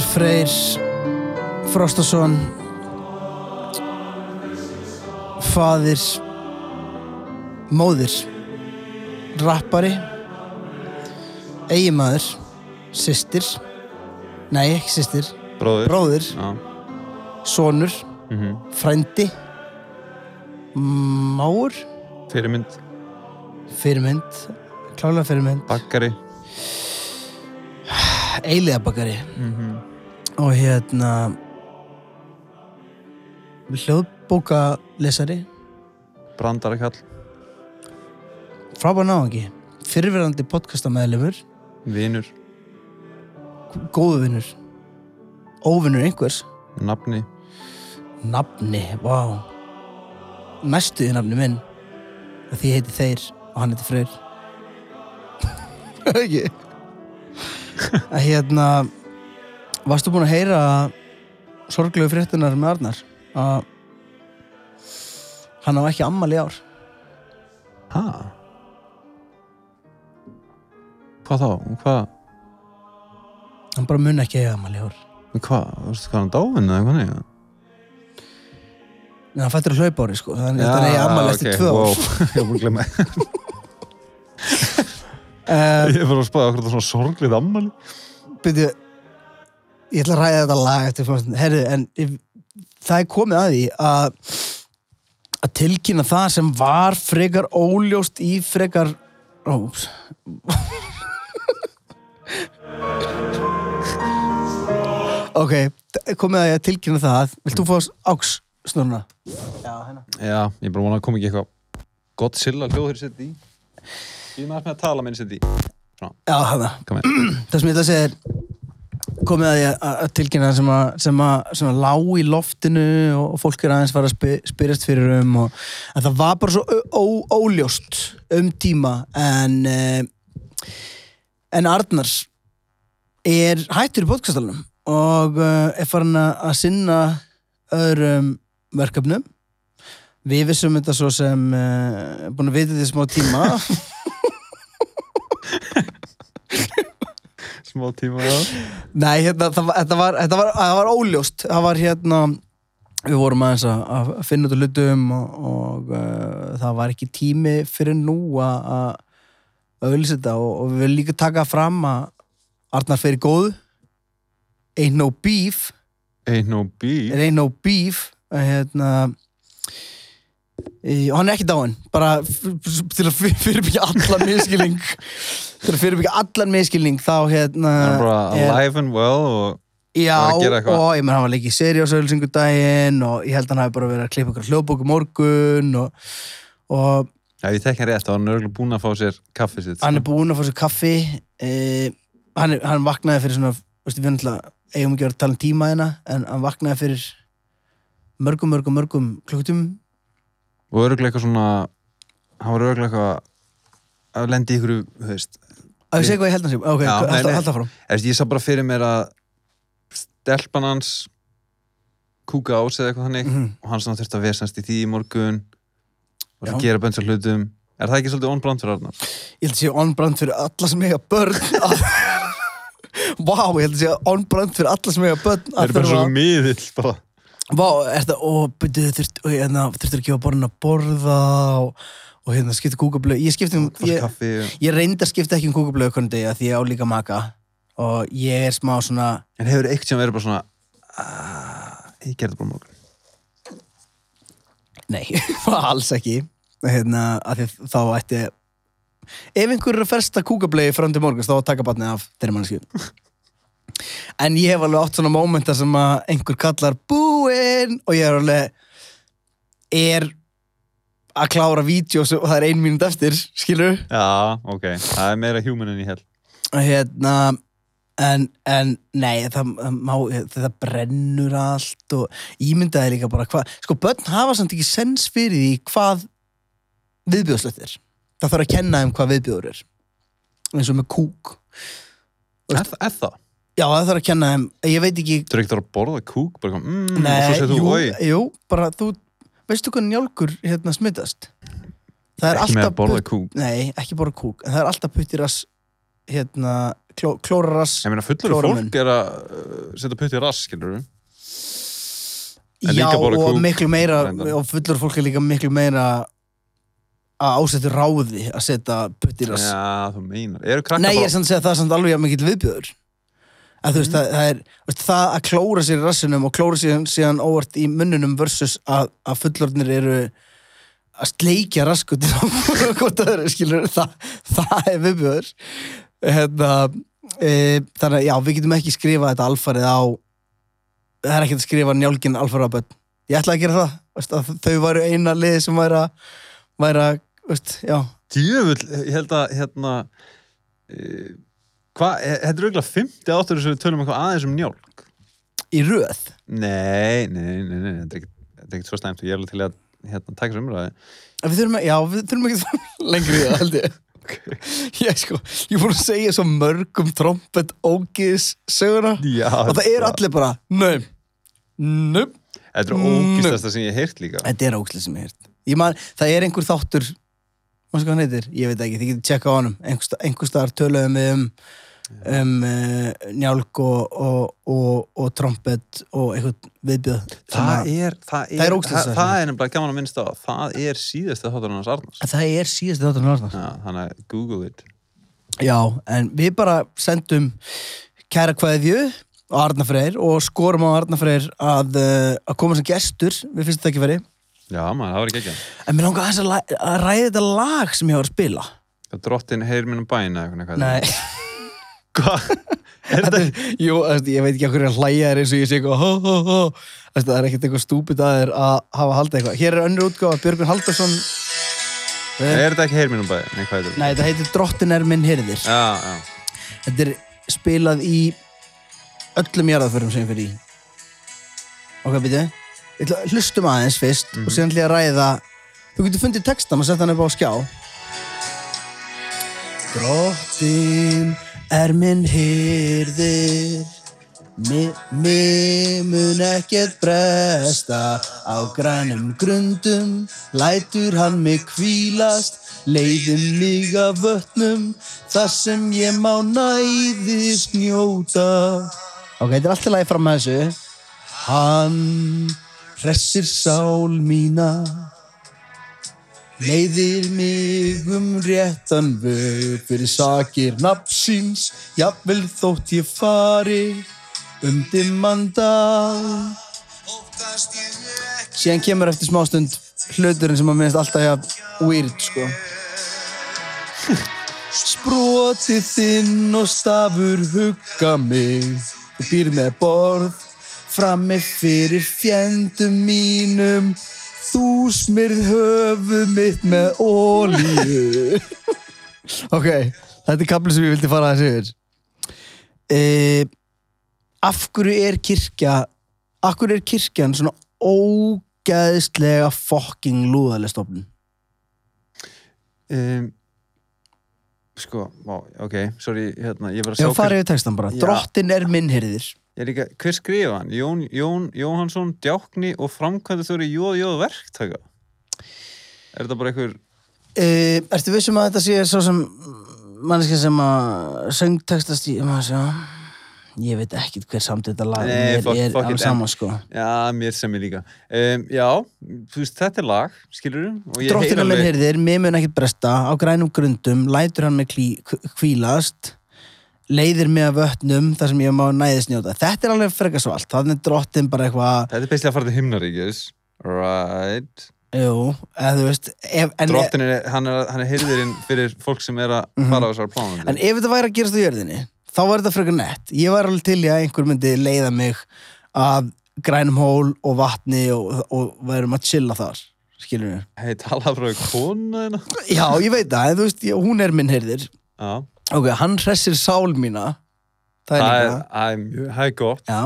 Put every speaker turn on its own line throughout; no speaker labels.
Arnar Freyr Frostason faðir móðir rappari eigimaður systir nei ekki systir
Bróðir.
bróðir,
Já.
sonur
Mm
frændi máur
Fyrirmynd,
fyrirmynd klálega fyrirmynd
bakkari.
eiliða bakari
Mm
og hérna hljóðbóka lesari
Brandarakall.
frábær náðangi fyrirverandi podcastamæðlumur
Vinur.
góðu vinnur óvinnur einhvers.
Nafni.
nafni, vá. Næstu í nafni minn. Og því heiti þeir og hann heiti Freyr. Ekki? Að hérna varstu búin að heyra sorglegu fréttunar með Arnar að hann á ekki ammal í ár
Hæ? Hvað þá? Hvað?
hann bara mun ekki eiga ammal í ár
Hvað? Þú veist hvað hann dáinn eða hvað neyja?
en hann fættur að hlaupa ári sko þannig að hann eigi ammal eftir tvö ár.
Ég búin að glemma
uh,
Ég bara að spáða okkur svona sorglið ammali
byrju ég ætla að ræða þetta lag eftir herru, en ég, það er komið að því að að tilkynna það sem var frekar óljóst í frekar óps ok, komið að ég að tilkynna það. Vilt þú fá áks snurna? já, hérna.
Já, ég bara vona að koma ekki eitthvað Godzilla hljóður sitt í. Ég er með að tala minn sitt í.
Já, hérna
með
það sem ég ætla að segja er komið að ég að tilkynna sem að, sem að, sem að lá í loftinu og fólk er aðeins fara að spyrjast fyrir um og en það var bara svo ó, óljóst um tíma en eh, en Arnars er hættur í podcastalunum og uh, er farin að sinna öðrum verkefnum. Við vissum þetta svo sem uh, búin að vita þetta í smá tíma
Smá tíma
Nei, hérna, það, var- þetta, var, þetta, var, það var óljóst. Það var hérna Við vorum aðeins að, að finna út úr hlutum og, og uh, það var ekki tími fyrir nú að að auðlýsa þetta og, og við viljum líka taka fram að Arnar fyrir góð Ain't no beef.
Ain't no beef.
Ain't no beef að, hérna, og hann er ekki dáinn. Bara til að fyr- fyrirbyggja allan miskilning til að fyrirbyggja allan miskilning þá hérna
Það er bara
er-
alive and well og
Já, og ég menn hann var leikið seriásauðlýsingudaginn og ég held að hann hafi bara verið að klippa ykkur hljóðbóku morgun og, og
Já, ég tek hann rétt, var hann örgulega búinn að fá sér kaffi sitt
hann er búinn að fá sér kaffi eh, hann, er, hann vaknaði fyrir svona veistu, við eigum ekki vera að tala um tíma hérna en hann vaknaði fyrir mörgum, mörgum, mörgum klukkutum
Og örgulega eitthvað svona Hann var örgulega eitthvað að lendi ykkur,
að ég segja hvað ég held sé ok,
Já,
alltaf,
nei.
alltaf frá
Eftir, Ég sá bara fyrir mér að stelpan hans kúka ás eða eitthvað þannig
Mhm.
og hann svona þurfti að vesast í því í morgun og það gera bönns hlutum Er það ekki svolítið on-brand fyrir Arnar?
ég held að sé on-brand fyrir alla sem eiga börn Vá, ég held að sé on-brand fyrir alla sem eiga börn
Það er bara svo miðill bara
Vá, er þetta, og byrjuðu þurft, og hérna, ekki að borna að borða og, og hérna, skipta kúkablöð, ég skipti um, ég, ég reyndi að skipta ekki um kúkablöð hvernig degi að því ég á líka maka. Og ég er smá svona,
En hefur eitthvað sem verið bara svona "Ah, Ég gerði bara morgun
nei, alls ekki, hérna, að því þá ætti, ef einhver er að fersta kúkablöði fram til morguns þá taka batnið af þeirri manneski. En ég hef alveg átt svona mómenta sem að einhver kallar búinn og ég er alveg, er að klára vídeo og það er ein mínúti eftir, skilur
Já, ok, það er meira human en ég held.
Hérna en, en nei, það, má, það brennur allt og ímyndaði líka bara hvað sko, börn hafa samt ekki sens fyrir því hvað viðbjóðslegt er. Það þarf að kenna þeim hvað viðbjóður er. Eins og með kúk.
Er það?
Já, það þarf að kenna þeim, ég veit ekki
Þú er ekkert að borða kúk bara, kom, mm, og svo segir þú, oi
jú, bara þú veistu hvað njálkur hérna smittast það er
Ekki með að
alltaf
borða kúk.
Nei, ekki bara kúk, en það er alltaf putt í rass hérna kló, klóra rass
Ég meina fullur fólk er að uh, setja putt í rass, skilur við
Já,
bara
og miklu meira
reyndar.
og fullur fólk er líka miklu meira að ásettu ráði að setja putt í rass.
Já, þú meinar. Eru krakkar
Nei, ég er
bara
samt að segja að það er samt alveg jafn mikill viðbjöður að þú veist, það, það er það að klóra sér í rassinum og klóra sér síðan óvart í munnunum versus að, að fullorðnir eru að sleikja raskutin á hvort það eru, skilur það, það er viðbjöður hérna, e, þannig að já, við getum ekki skrifað þetta alfarið á það er ekki að skrifa njálgin börn. Ég ætla að gera það, veist, að þau varu eina liði sem væri að, væri að veist, já,
Djöfull, ég held að hérna uh, Hvað, þetta er auðvitað 50 áttur sem við tölum eitthvað aðeins um njálk
í röð
Nei, nei, nei, nei, ekkert- þetta er ekkert svo stæmt og ég er alveg til að hérna, taka þessu umræði
Við þurfum, já, við þurfum ekki lengri í það, held ég. Ég, sko, ég búin að segja svo mörgum trompet ógis söguna
Já,
og það er allir bara, nöym, nöym.
Þetta er
Mm.
ógistasta sem ég hef heyrt líka
Þetta er ógslið sem ég heirt. Ég man, það er einhver þáttur, maður sko hann heitir, ég veit ekki, þið getið tjekka á sta- einhver staðar töluðum við um, um uh, njálk og, og, og, og trompet og einhvern viðbjöð.
Það
að-
er, það er,
Það er
það, það er nefnilega gaman að minnst á Það er síðasti þáttur hans Arnars
Það er síðast þáttur hann
Já, þannig að google it
Já, en við bara sendum kæra kveðju á Arna Freyr og skorum á Arna Freyr að, uh, að koma sem gestur við fyrst þetta ekki verið.
Já, maður, það var ekki ekki
En mér langar að, að ræða þetta lag sem ég var að spila.
Drottin heyr mínum bæna eitthvað eitthvað.
Nei,
Hvað?
Þetta er, jú, ég veit ekki okkur að hlæja þér eins og ég sé eitthvað, hó, hó, hó. Það er ekkert eitthvað stúpid að þér að hafa haldið eitthvað. Hér er önnur útgáfa, Björgun Haldarsson.
Er þetta ekki heyr mínum bæna? Nei, hvað er þetta?
Nei, þetta heitir Drottin er minn hirðir.
Já, já
Þetta er spilað í öllum jarðaförum sem fyrir í. Ok, að hlustum aðeins fyrst og síðan ætla ég að ræða. Þú getur fundið textan og sett hann upp á skjá. Drottin er minn hyrðir Mér mi mun ekkert bresta. Á grænum grundum Lætur hann mig kvílast Leiðir mig af vötnum Þar sem ég má næðis njóta. Ok, þetta er alltaf lagi fram með þessu. Hann hressir sál mína Leiðir mig um réttan veg fyrir sakir nafnsins, jafnvel þótt ég fari um dimmandal. Síðan kemur eftir smástund hluturinn sem að minnst alltaf hjá weird, sko. Sprotið þinn og stafur hugga mig, þú býr með borð, frammi fyrir fjendum mínum, þú smyrð höfu mitt með ólíu. ok, þetta er kaplið sem ég vildi fara að segja. E, af hverju er kirkja, af hverju er kirkjan svona ógæðislega fucking lúðaleg stofnun?
um, Sko, vá, ok, sorry, hérna, ég var að
Já,
sjá
farið við textan bara.
Já.
Drottin er minn hirðir.
Ég er líka, hver skrifa hann? Jón, Jón Jóhansson, Djákni og framkvæmdur þurri Jóð Jóð verktaka. Er þetta bara einhver
E, ertu vissum að þetta sé svo sem manneski sem að söngtextast í, maður sjá, ég veit ekkit hver samt þetta lag.
Nei,
mér
fuck-
er alveg saman sko.
Já, mér sem ég líka. Um, Já, þú veist, þetta er lag, skilur du?
Drottina minn heyrðir, mér mun ekkert bresta. Á grænum grundum, lætur hann klí, kvílast leiðir mig af vötnum þar sem ég má næðis njóta þetta er alveg frekar svalt, þannig drottin bara eitthvað,
Þetta er bestið að fara til himnaríkis. Right.
Jú, eða þú veist
Drottin er, hann er, hann er heyrðirinn fyrir fólk sem er að fara á þessar plánum
en ef þetta væri að gerast á jörðinni þá var þetta frekar nett, ég var alveg til í að einhver myndi leiða mig af grænum hól og vatni og, og værum að chilla þar skilur við
Hei, tala frá kona þina
já, ég veit það, en þú veist, hún er minn heyrðir
Já,
ok, hann hressir sál mína það er
er,
líka
það er mjög, það er gott
Já,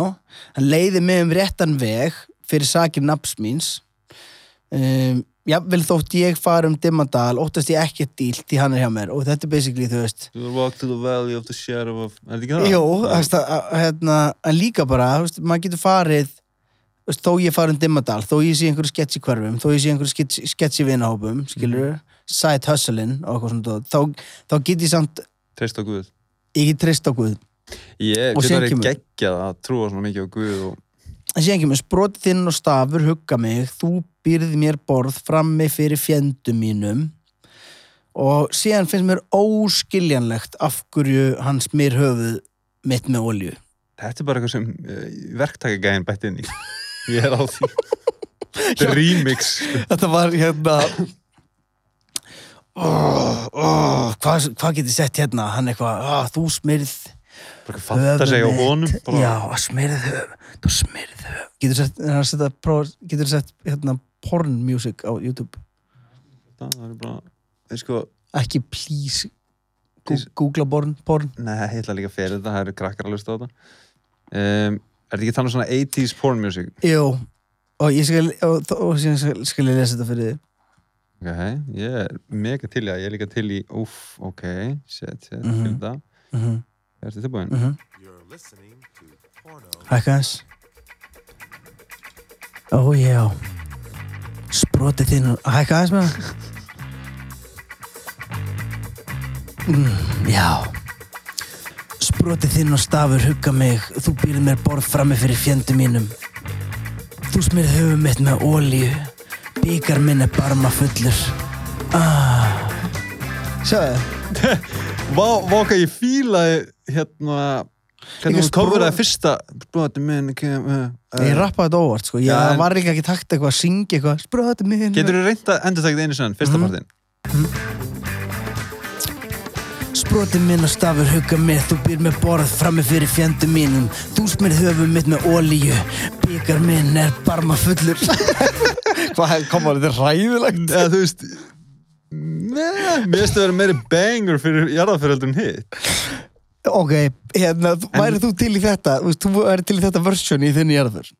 hann leiði mig um réttan veg fyrir sakir nafns míns um, Já, vel þótt ég fara um Dimmandal óttast ég ekkert dílt því hann er hjá mér og þetta er basically, þú veist
To walk to the valley of the shadow of Er þetta ekki það? Já.
það, að, hérna, en líka bara, þú veist, maður getur farið þó ég fara um Dimmandal þó ég sé einhverju sketchy hverfum, þó ég sé einhverju sketchy, sketchy vinahópum, skilur
Mhm.
side hustling og eitthvað svona þá, þá get ég samt
Treyst á Guð
get treyst á Guð
Ég
Og
get
síðan
verið
kemur-
geggjað að trúa svona mikið á Guð og
en síðan kemur sprotið þinn og stafur hugga mig, þú býrð mér borð frammi fyrir fjendum mínum og síðan finnst mér óskiljanlegt af hverju hann smýr höfuð mitt með olju
þetta er bara eitthvað sem uh, verktakagæðin bætt inn í. Ég er á því. Er remix.
Þetta var hérna oh, oh, Hvað hva get ég sett hérna? Hann eitthvað, oh, þú smyrð
Bara eitthvað fatta sig á honum. Bara,
Já, smyrð höf Þú smyrð höf Getur sett, að setja, prófa, getur sett hérna, porn music á YouTube
Það er bara, sko,
Ekki please
Please.
Googla porn, porn
Nei, ég ætla líka fyrir þetta, það eru krakkar að lusta á þetta. Um, er þetta ekki þannig svona 80s porn music?
Jú Og ég skal, og, og síðan skal, skal ég lesa þetta fyrir þið
Ok, ég er mega til í það, ég er líka til í, úff, ok, shit, shit,
Mhm.
til þetta.
mm -hmm.
Er þetta tilbúin?
Mm -hmm.
You're listening to Porno.
Hækka þess Ó já Sprotið þinn Hækka þess með það mm, Já Sprotið þinn og stafur hugga mig Þú býrð mér borð frammi fyrir fjendum mínum Þú smyrð höfum mitt með ólíu Bíkar minn er barma fullur. Ah. Sjáðu.
Vá, vá hvað ég fílaði hérna hvernig hún kofur það fyrsta broti minn kem, uh,
Ég rappaði þetta óvart sko. Ég
en-
var líka ekki takt eitthvað að syngja eitthvað. Sprotið minn.
Getur þú reynt að endur það einu sann, fyrsta
Mhm.
partin?
Sprotið minn og stafur hugga mig Þú býr með borð frammi fyrir fjendum mínum. Þú smyrð höfum mitt með ólíu Bíkar minn er barma fullur Hvað kom að þetta ræðilegt
Eða þú veist Nei, mér finnst það að vera meiri banger fyrir jarðafyröldun hitt
Ok, hérna, þú- væri þú til í þetta Þú veist, þú væri til í þetta versjón í þinni jarðaför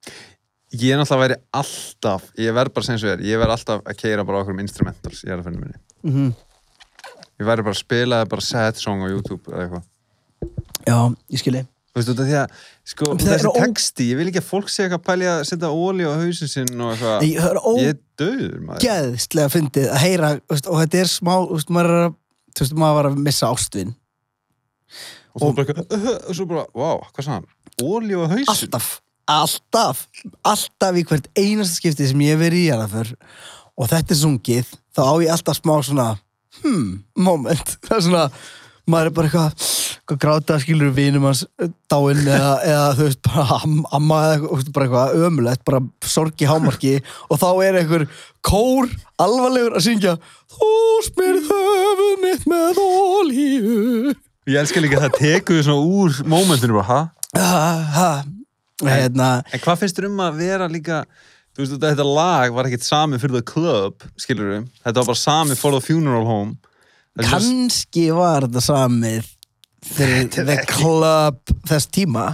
Ég er náttúrulega væri alltaf, ég verð bara sem svo er, ég verð alltaf að keira bara okkur um instrumentals í jarðafyrinu minni.
mm -hmm.
Ég væri bara að spila bara sad song á YouTube eða eitthvað.
Já, ég skilji
Þú veist, út af því að, sko, þessi
er
texti, ég vil ekki að fólk sé eitthvað að pælja að setja óli á hausin sinn og eitthvað.
Ég höfður
er döður, maður.
ógeðslega fyndið að heyra veist, og þetta er smá, þú veist, maður er að þú veist, maður var að missa ástvin
Og þú bara eitthvað, uh, og svo bara, wow, hvað hann? Óli á hausin?
alltaf, alltaf alltaf í hvert einasta skipti sem ég hef verið í jarðaför og þetta er sungið þá á ég alltaf smá svona hmm, moment það er svona, maður er bara eitthvað gráta skilur vinum hans eh, dáinn eða, eða þú veist bara am, amma eða bara eitthvað ömulegt bara sorg í hámarki. Og þá er einhver kór alvarlegur að syngja þú smyrð höfuð mitt með ólíu
Ég elska líka að það tekur þið svona úr mómentinu bara, ha?
ha, ha. hérna.
En hvað finnst þér um að vera líka þú veist, þetta lag var ekkert sami fyrir the club, skilur við þetta var bara sami for the funeral home.
Kannski var þetta samið the club þess tíma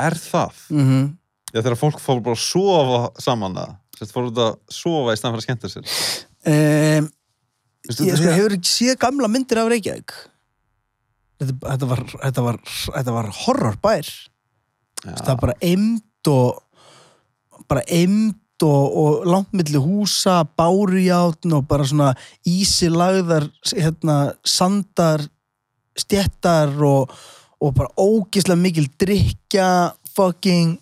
Er það?
mm -hmm.
Já, þegar fólk fór bara að sofa saman það Sett fór þetta að sofa í stæðan fyrir að skemmta sér
um,
Veistu,
ég
þetta
sko, hefur ekki séð gamla myndir af Reykjavík þetta, þetta, var, þetta, var, þetta var horrorbær
Já.
það var bara eimt og bara eimt og, og langt milli húsa bárujátn og bara svona ísilagðar hérna, sandar stjettar og, og bara ógislega mikil drikja fucking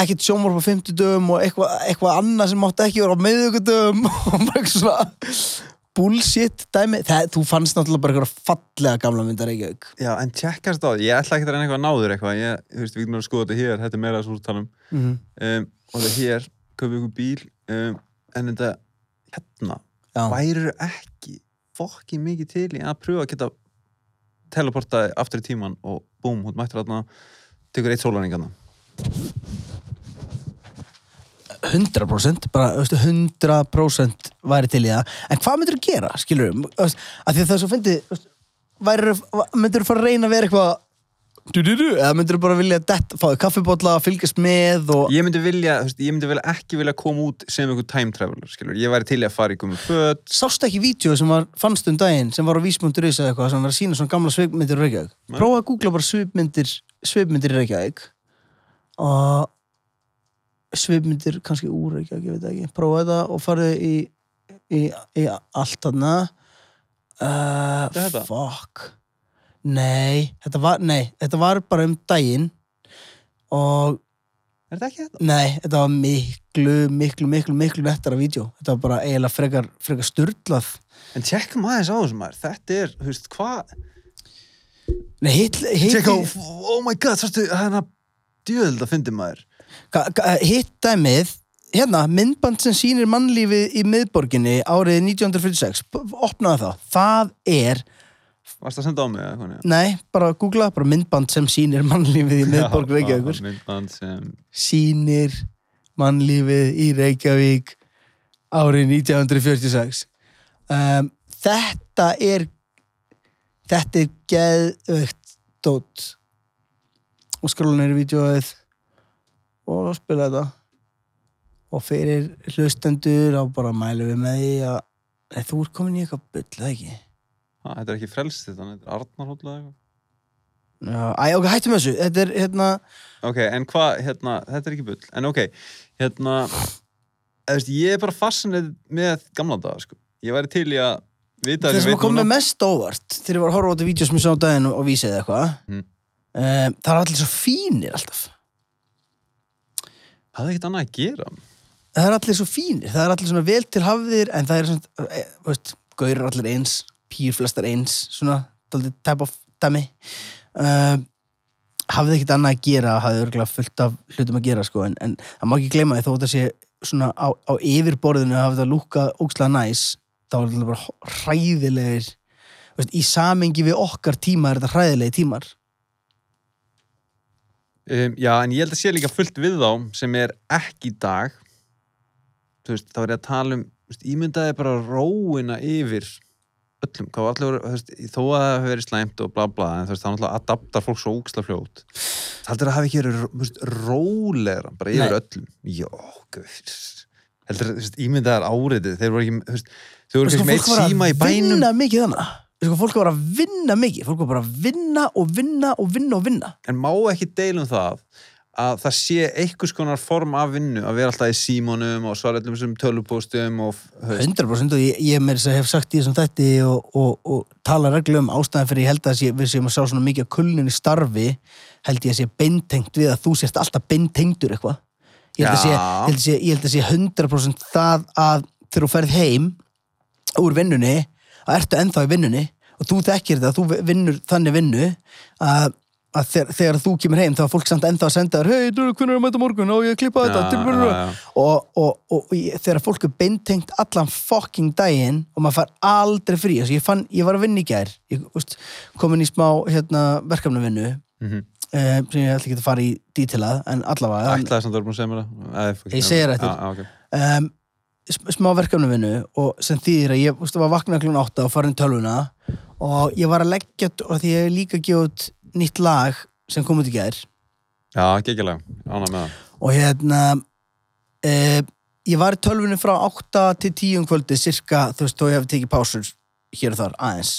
ekkert sjónvarp á 50 dögum og eitthvað eitthva annað sem mátti ekki vera á meðugudögum og bara eitthvað svona bullshit dæmi, það, þú fannst náttúrulega bara eitthvað fallega gamla myndar Reykjavík.
Já, en tjekkast á því, ég ætla ekki að reyna eitthvað að náður eitthvað, ég, þú veist, við getum að skoða þetta hér, þetta er meira svo talum,
mm -hmm.
um, og það hér, köpum við ykkur bíl, um, en þetta, hérna,
Já,
værir ekki fokki mikið til í að pröfa að geta teleportaði aftur í tíman og búm, hún mættur þarna, tekur eitt sólaringarna.
100% bara veistu, 100% væri til í það en hvað myndir þú gera, skilur að því að það svo fyndi myndir þú fara að reyna að vera eitthvað du, du, du, eða myndir þú bara vilja dett, fáðu kaffibólla, fylgjast með og
Ég myndi vilja, þú veist, ég myndi vilja ekki vilja koma út sem einhver time traveler, skilur, ég væri til í að fara í gummi föt,
sástu ekki vídeo sem var fannst um daginn sem var á vísmyndur eða eitthvað sem var að sína svona gamla svipmyndir í Reykjavík? Prófa að googla bara svipmyndir svipmyndir í Reykjavík. Og svipmyndir kannski úr Reykjavík, ég veit það ekki. Prófa þetta og farið í, í, í allt þarna. Uh, fuck Nei, þetta var, nei, þetta var bara um daginn og
Er þetta ekki þetta?
nei, þetta var miklu, miklu, miklu, miklu nettara vídeo. Þetta var bara eiginlega frekar, frekar styrlað.
En tjekkum aðeins á þessu maður, þetta er, þú veist, hvað?
Nei, hitt,
Tjekka á, oh my god, sástu, hérna, djöðld að fyndi maður.
Hitt dæmið hérna, myndband sem sýnir mannlífið í miðborginni árið 1946 P- opnaðu það, það er
Varst að senda á mig eða eitthvað?
nei, bara googla, bara myndband sem sýnir mannlífið í miðborg Reykjavíkur
Myndband sem,
sýnir mannlífið í Reykjavík árið 1946 um, þetta er þetta er geðvögt dót og skróla neyri vídeoið og spila þetta og fyrir hlustendur á bara mælu við með því að þú ert komin í eitthvað bull, eða ekki?
Að, þetta er ekki frelst þetta, þetta er Arnarhóll eða eitthvað.
Já, æ, ok, hættum þessu. Þetta er, hérna,
Ok, en hvað, hérna, þetta er ekki bull, en ok, hérna, eða, veist, ég er bara fascinið með gamla daga, sko. Ég væri til í að vita
það sem kom með mest óvart þegar ég var að horfa á þetta vídeo sem ég sá á daginn og, vísið eitthvað
Mm.
um, það er allir svo fínir alltaf
Það er ekkert annað að gera.
það er allir svo fínir, það er allir svona vel til hafðir en það er svona, e, veist, gaurir allir eins, pýr flestar eins svona, daldið type of dæmi um, hafði ekkert annað að gera, hafði örgulega fullt af hlutum að gera sko, en, en það má ekki gleyma því þó þetta sé svona á, á yfirborðinu hafði það lúkað ógslega næs þá er þetta bara hræðilegir veist, í samengi við okkar tíma er þetta hræðilegi tímar
Um, já, en ég held að sé líka fullt við þá sem er ekki í dag. Þú veist, þá er ég að tala um, veist, ímyndaði bara róina yfir öllum, hvað var allir, þú veist, þó að það hefur verið slæmt og bla bla, en þú veist, þá náttúrulega adaptar fólk svo úksla fljótt. Heldur að hafa ekki verið, þú veist, rólegra, bara yfir
Nei.
öllum. Jó, guð. Heldur að, þú veist, ímyndaðar áriðið, þeir voru ekki, þú veist, þau voru kannski meitt
fólk var að
síma í bænum.
vinna mikið þannig sko, fólk var að vinna mikið fólk var bara að vinna og vinna og vinna og vinna
En má ekki deilum það að það sé einhvers konar form af vinnu að vera alltaf í símónum og svara öllum sem tölupóstum og þú veist,
100% og ég, ég að hef sagt í þessum þætti og, og, og tala reglu um ástæðan fyrir ég held að við séum að sjá svona mikið að kulnun í starfi held ég að sé beintengt við að þú sést alltaf beintengdur eitthvað. Ég held að sé, ég held að sé, ég held að sé 100% það að þegar þú ferð heim úr vinnunni að ertu ennþá í vinnunni og þú þekkir þetta, þú vinnur þannig vinnu að, að þegar, þegar þú kemur heim þá er fólk samt ennþá að senda þér hei, hvernig er að mæta á morgun og ég klippa þetta
Já,
til
já, já.
og, og, og, og þegar fólk er beintengt allan fucking daginn og maður fær aldrei frí ég, fann, ég var að vinna í gær ég úst, komin í smá hérna, verkefnavinnu
Mhm.
eh, sem ég ætla ekki að fara í dítilað en allavega Ég segi þér eftir.
Já, já, ok.
um, sm- smá verkefnavinnu og sem þýðir að ég úst, var vakna klun 8 og farin tölvuna og ég var að leggja og því ég hef líka út nýtt lag sem kom út í gær.
Já, geggjalega, ánað með það.
Og hérna e, ég var í tölvunni frá 8 til 10 um kvöldi cirka, þú veist, þó ég hef tekið pásur hér og þar aðeins.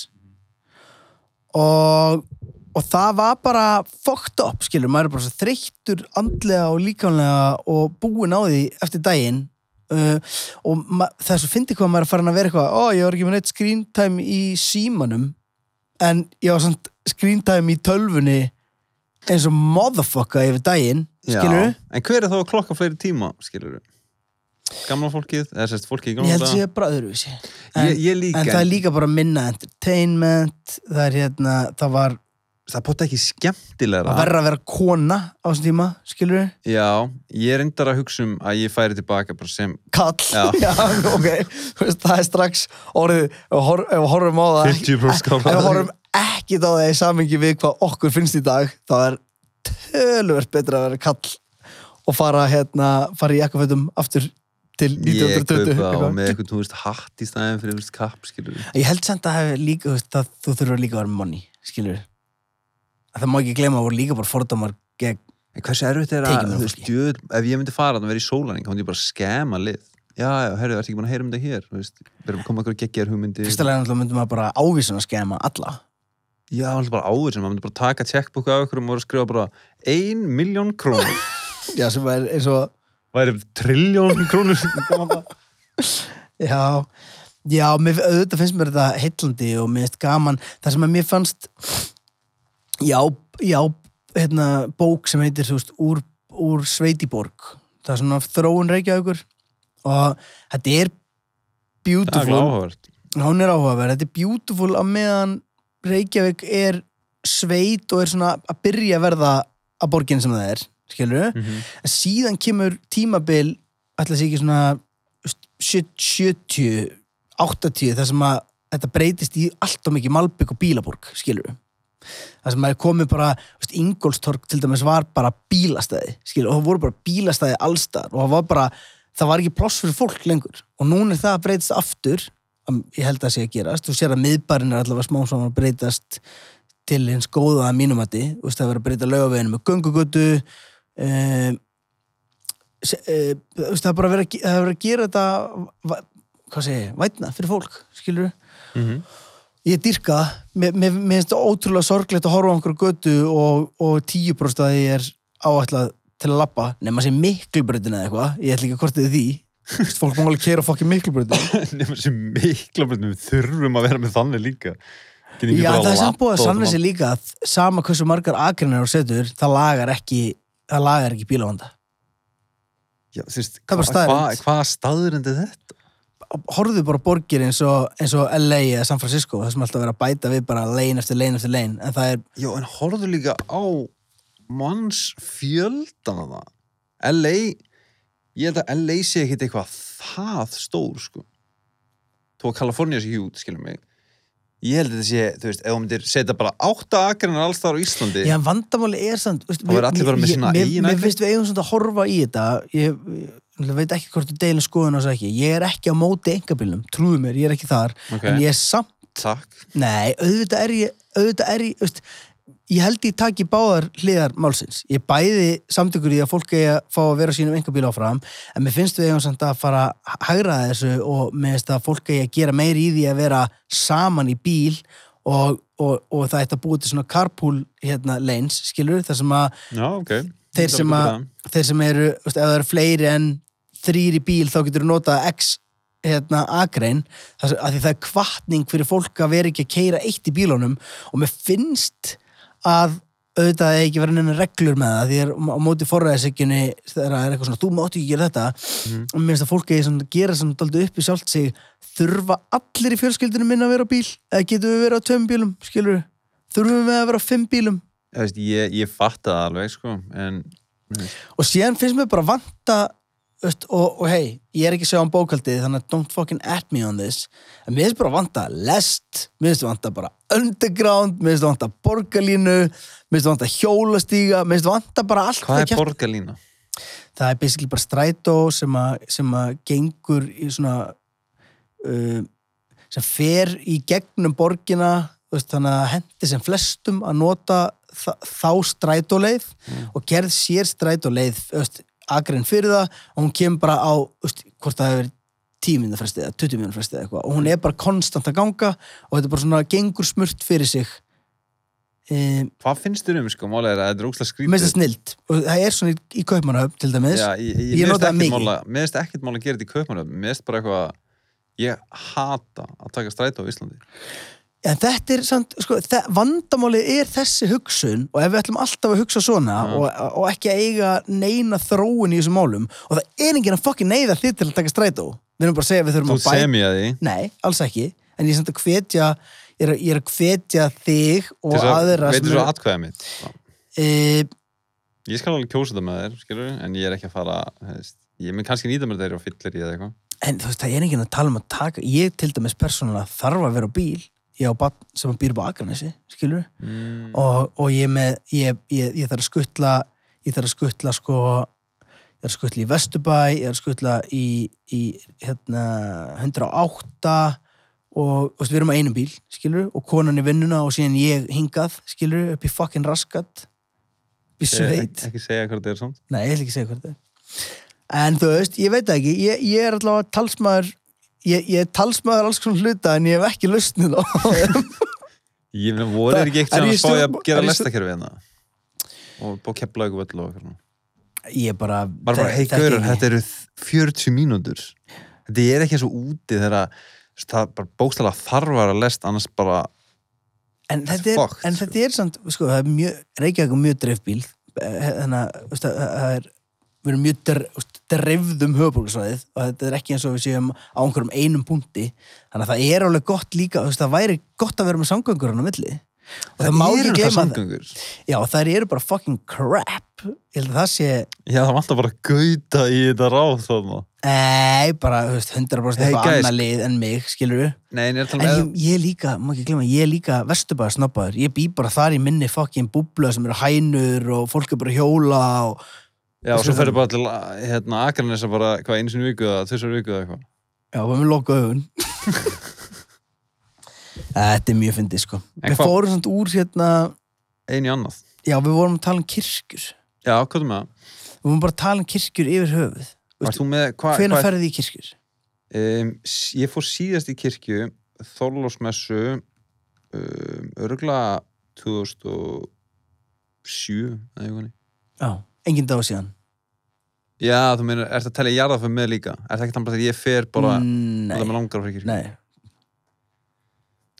Og og það var bara fucked up, skilur, maður er bara þreyttur andlega og líkamlega og búinn á því eftir daginn. Uh, og það er svo fyndi hvað maður er farin að vera eitthvað, ó, ég var ekki með neitt screen time í símanum. En ég var samt screen time í tölvunni eins og motherfucker yfir daginn, skilur
Já, En hver er þá að klokka fleiri tíma, skilur Gamla fólkið, eða sérst fólkið í
Ég
gamla
held að sé bara öðruvísi. En,
Ég, ég líka,
en það er líka bara minna entertainment það er hérna, það var
það er bóta ekki skemmtilegra.
að verra að vera kona á þessum tíma, skilur við?
Já, ég er reyndar að hugsa um að ég færi tilbaka bara sem
Kall,
Já.
ok. Þú veist, það er strax orðið ef við horfum á það
50% skála.
ef við horfum ekki á það í samingi við hvað okkur finnst í dag þá er tölvöld betra að vera kall og fara hérna, fara í jakkafötum aftur til
ég
1920
kaupa og
eitthvað.
með eitthvað, þú veist, hatt í staðin fyrir, veist, kapp, skilur
Ég held samt að líka, að þú þurfur líka að vera money, skilur við. Það má ekki gleyma að voru líka bara fordómar gegn,
En hversu erfitt er að, þú veist, djöð, ef ég myndi fara að vera í sólaring, þá myndi ég bara skema lið. Já, já, herru, ertu ekki búin að heyra um þetta hér? Þú veist, við erum að koma eitthvað geggjar hugmyndir.
fyrsta lega náttúrulega myndum maður bara ávísun að skema alla.
Já, alltaf bara áður sem maður myndi bara taka checkbook af ykkur og maður skrifa bara ein miljón krónur.
Já, sem er eins og,
Væri trilljón krónur.
já, já, mér, auðvitað finnst mér þetta heillandi og mér finnst gaman. Það sem að mér fannst, já, já hérna, bók sem heitir þú veist, úr, úr Sveitiborg það er svona þróun Reykjavíkur og þetta er
Það
beautiful hún er áhugaverð, þetta er beautiful að meðan Reykjavík er sveit og er svona að byrja að verða að borgin sem það er, skilur
Mm -hmm.
en síðan kemur tímabil ætla að sé ekki svona þú veist, 70, 80 þar sem að þetta breytist í allt og mikið Malbygg og Bílaborg, skilur það sem að komið bara Ingolstorg til dæmis var bara bílastæði skilur, og það voru bara bílastæði allstar og það var bara, það var ekki ploss fyrir fólk lengur. Og núna er það að breytast aftur ég held að sé að gerast. Þú sér að miðbarinn er allavega smá saman að breytast til hins góða að mínumati þú veist það er verið að breyta laugaveginu með göngugötu um, se, uh, þú veist það er bara að, er verið að gera þetta va- hvað segi, ég, vætna fyrir fólk skilur
Mhm.
ég dyrka, mér, finnst það ótrúlega sorglegt að horfa á einhverju götu og, og tíu bróst að ég er áætlað til að lappa, nema sé miklubröðin eða eitthvað, ég ætla ekki að kortið því fólk má alveg keira fokkin miklubröðin
Nefnum sem mikla breytum, við þurfum að vera með þannig líka.
Já, það er samt búið að
svona-
sig líka að sama hversu margar akrinir og setur, það lagar ekki það lagar ekki bílavanda
Já, þú veist,
er bara
hva- hva- er þetta?
horfðu bara á borgir eins og, eins og LA eða San Francisco, það sem alltaf verið að bæta við bara lein eftir lein eftir lein, en það er
Já, en horfðu líka á manns fjöldana það. LA, ég held að LA sé ekkit eitthvað það stór, sko. Þó að Kalifornía sé hjút, skilum mig. Ég held að þetta sé, þú veist, ef þú myndir setja bara átta akrinar alls þar á Íslandi,
Já, vandamáli er samt veist,
Það verður allir bara með sína eigin
Mér finnst við eigum svona að horfa í þetta ég, ég veit ekki hvort þú deilum skoðun á þessu ekki ég er ekki á móti engabílnum, trúðu mér, ég er ekki þar
Ok.
en ég er samt,
takk.
nei, auðvitað er ég auðvitað er ég, veist ég held ég taki báðar hliðar málsins ég bæði samtökur í að fólk eigi að fá að vera sínum engabíl áfram en mér finnst við eigum samt að fara að hægra þessu og mér finnst að fólk eigi að gera meiri í því að vera saman í bíl og, og, og það ætti að búið til svona carpool hérna lanes, skilur, þar sem að
Já, ok.
þeir sem, að, þeir sem eru, ef það eru fleiri en þrýr í bíl þá getur þú notað x hérna, því það er kvartning fyrir fólk að vera ekki að keira eitt í bílunum og mér finnst að auðvitað er ekki verið neina reglur með það því er á móti forræðisíkjunni þegar það er eitthvað svona, þú mátt ekki gera þetta.
Mhm.
og mér finnst að fólki svona, gera svona daldið upp í sjálft sig þurfa allir í fjölskyldunum minna að vera á bíl? Eða getum við verið á tveim bílum, skilur þurfum við að vera á fimm bílum?
Ég, ég fatt það alveg, sko, en
og síðan finnst mér bara vanta veist, og, og hei, ég er ekki að segja um bókaldið þannig að don't fucking at me on this. En mér finnst bara vanta lest mér finnst vanta bara underground mér finnst vanta borgarlínu mér finnst vanta hjólastíga mér finnst vanta bara allt
hvað er borgarlína?
það er basically bara strætó sem að, sem að gengur í svona uh, sem fer í gegnum borgina veist, þannig að hendi sem flestum að nota þá strætóleið og gerð sér strætóleið þú agrinn fyrir það og hún kemur bara á veist, hvort það hefur 10 minna frestið eða 20 minna frestið eða eitthvað og hún er bara konstant að ganga og þetta er bara svona gengur smurt fyrir sig um,
Hvað finnst þér um, sko, málega er að þetta er ógslag
mér finnst það
skrítið?
snilt og það er svona í, í Kaupmannahöfn til dæmis
Já, ég, ég,
Ég nota það mikið.
mér finnst ekkert mála að gera þetta í Kaupmannöfn, mér finnst bara eitthvað, ég hata að taka strætó á Íslandi.
En þetta er samt, sko, vandamálið er þessi hugsun og ef við ætlum alltaf að hugsa svona
Já.
og, og ekki að eiga neina þróun í þessum málum og það er enginn að fokkin neyða þið til að taka strætó við erum bara að segja að við þurfum
Þú
að bæta
sem ég að því,
Nei, alls ekki, en ég er samt að hvetja ég er, að- er hvetja þig og
til þess að,
aðra
veitur
sem
svo
eru
atkvæða mitt.
e,
Ég skal alveg kjósa þetta með þér, skilur en ég er ekki að fara, þú veist, ég mun kannski nýta mér þeir og fyllir í eða eitthvað.
en þú veist, það er enginn að tala um að taka ég til dæmis persónulega þarf að vera á bíl ég á bann sem býr á Akranesi skilur
Mm.
og, og ég, með, ég, ég, ég þarf að skuttla ég þarf að skuttla sko ég þarf að skuttla í Vesturbæ ég þarf að skuttla í, í hérna, 108 og, og við erum á einum bíl skilur, og konan í vinnuna og síðan ég hingað skilur, upp í fucking raskat.
Ég-
sveit
Ekki, segja hvað þetta er svona.
nei, ég ætla ekki segja hvað þetta er. En þú veist, ég veit það ekki. Ég, ég er allavega talsmaður ég, ég er talsmaður alls svona hluta en ég hef ekki lustnið á
Ég meina, voru er ekki
er
eitthvað
ég
að spája að gera
er
lestakerfi hérna? Og að kepla ykkur völl og eitthvað.
ég bara
Bara bara, hei, gaurar, þetta eru 40 mínútur. Þetta er ekki eins og úti þegar að það bara bókstæðlega þarf að lest, annars bara
en
Þetta er
en
sko.
þetta er samt, sko, það er mjög Reykjavík er mjög dreifbíl þannig að veist, að- það er við erum mjög dre- veist, dreifðum höfbólksvæðið og þetta er ekki eins og við séum á einhverjum einum punkti. Þannig að það er alveg gott líka veist, það væri gott að vera með samgöngur hann á milli. Og það, má ekki
það
gleyma það já, þær eru bara fucking crap. Ég held að það sé
Já, það vantar bara að gauta í þetta ráð
Nei, bara, þú veist, 100%
Hey,
eitthvað
guys.
annað lið en mig, skilur við
Nei, en ég um
ég líka, má ekki glemma, ég líka vesturbæðar snobbaður, ég bý bara þar í minni fucking búbla sem eru hænur og fólk er bara hjóla og
Já, og svo ferðu bara til hérna, Akranesa bara hvað einu sinni í viku eða þessar viku eða eitthvað.
Já, við erum loka augun. Þetta er mjög fyndið, sko. Við
hvað-
fórum samt úr hérna
Einu í annað.
Já, við vorum að tala um kirkjur.
Já, hvað er með? Það?
Við vorum bara að tala um kirkjur yfir höfuð. Hvenær
hva,
ferði í kirkjur?
um, Ég fór síðast í kirkju Þorlósmessu um, örgla 2007 eða eitthvað.
Já, engin dag síðan.
Já, þú meina, ert að tala í jarðafum með líka? Er það ekki þannig bara þegar ég fer bara
Mm,
Það
Nei,
með langar á fyrir kirkju
nei.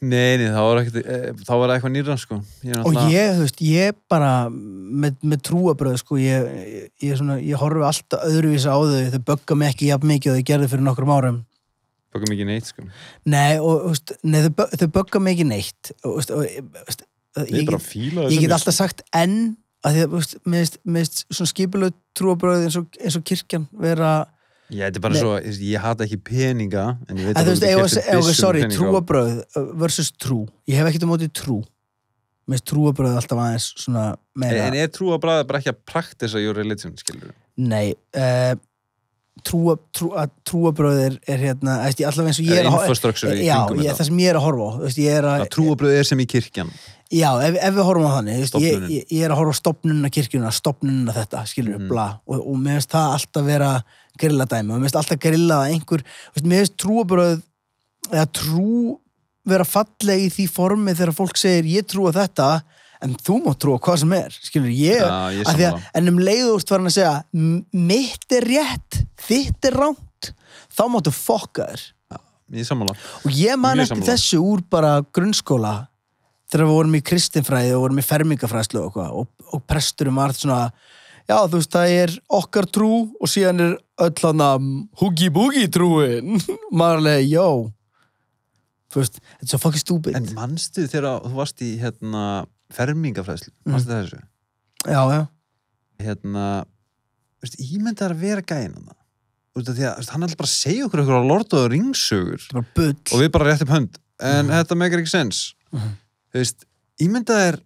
Nei, nei, þá var ekkert e, þá var það eitthvað nýra, sko. Ég er
Og
náttúrulega-
ég, þú veist, ég bara með, með trúabröð, sko ég, ég, ég, svona, ég horfi alltaf öðruvísi á þau. Þau bögga mig ekki jafn mikið og þau gerðu fyrir nokkrum árum.
Bökum ekki neitt, sko.
Nei, og þú veist, nei, þau, bö- þau bögga mig ekki neitt. Og, þú veist, og, þú veist,
Ég
ég,
er bara
get,
að fíla
ég get alltaf sagt enn að því að, veist, mér finnst svona skipuleg trúabröð eins eins og kirkjan vera,
Já, þetta er bara
Nei.
svo, ég, ég hata ekki peninga en ég veit
þú
að
veist,
þú
ef,
getur
ef, ef,
byssum
sorry,
peninga. á.
trúabröð versus trú, ég hef ekkert um móti trú. Finnst trúabröð alltaf aðeins svona meira
En er trú að bræða bara ekki að praktisa your religion, skilur
Nei, uh, trúa, trú, að trúabröð er, er hérna, veist, ég alltaf eins og ég
Er
er
í
Já, ég, það sem ég er að horfa á, veist, er
trúabröð er sem í kirkjan
já, ef, ef við horfum á þannig, ég, ég, ég er að horfa á stopnunna kirkjuna, stopnunna þetta, skilur við,
Mhm.
bla, og, og mér finnst það alltaf vera grilladæmi, og mér finnst alltaf grillað að einhver, veist, mér finnst trúabröð, eða trú vera falleg í því formi þegar fólk segir, ég trúa þetta, en þú mátt trúa hvað sem er, skilur ég,
Já, ég
að,
sammála.
en um leiðúst var hann að segja "M- mitt er rétt, þitt er ránt þá máttu fokka þér
Ég sammála
og ég man eftir þessu úr bara grunnskóla þegar við vorum í kristinfræði og vorum í fermingafræðslu og, og, og presturum var svona já þú veist það er okkar trú og síðan er öll hann að húgi búgi trúin. Maðurlega, jó. Þú veist, þetta er svo fucking stúpid.
En manstu þegar þú varst í hérna fermingafræðslu,
Mm.
manstu þessu?
Já, já,
hérna, veist, ímyndar að vera gæðin hann af því að veist, hann er alltaf bara að segja okkur okkur á Lord of the Rings sögur.
Þetta er bara bull.
Og við bara rétt upp hönd. En
Mhm.
þetta meikar ekki sens
Mhm.
Þú veist, ímyndað er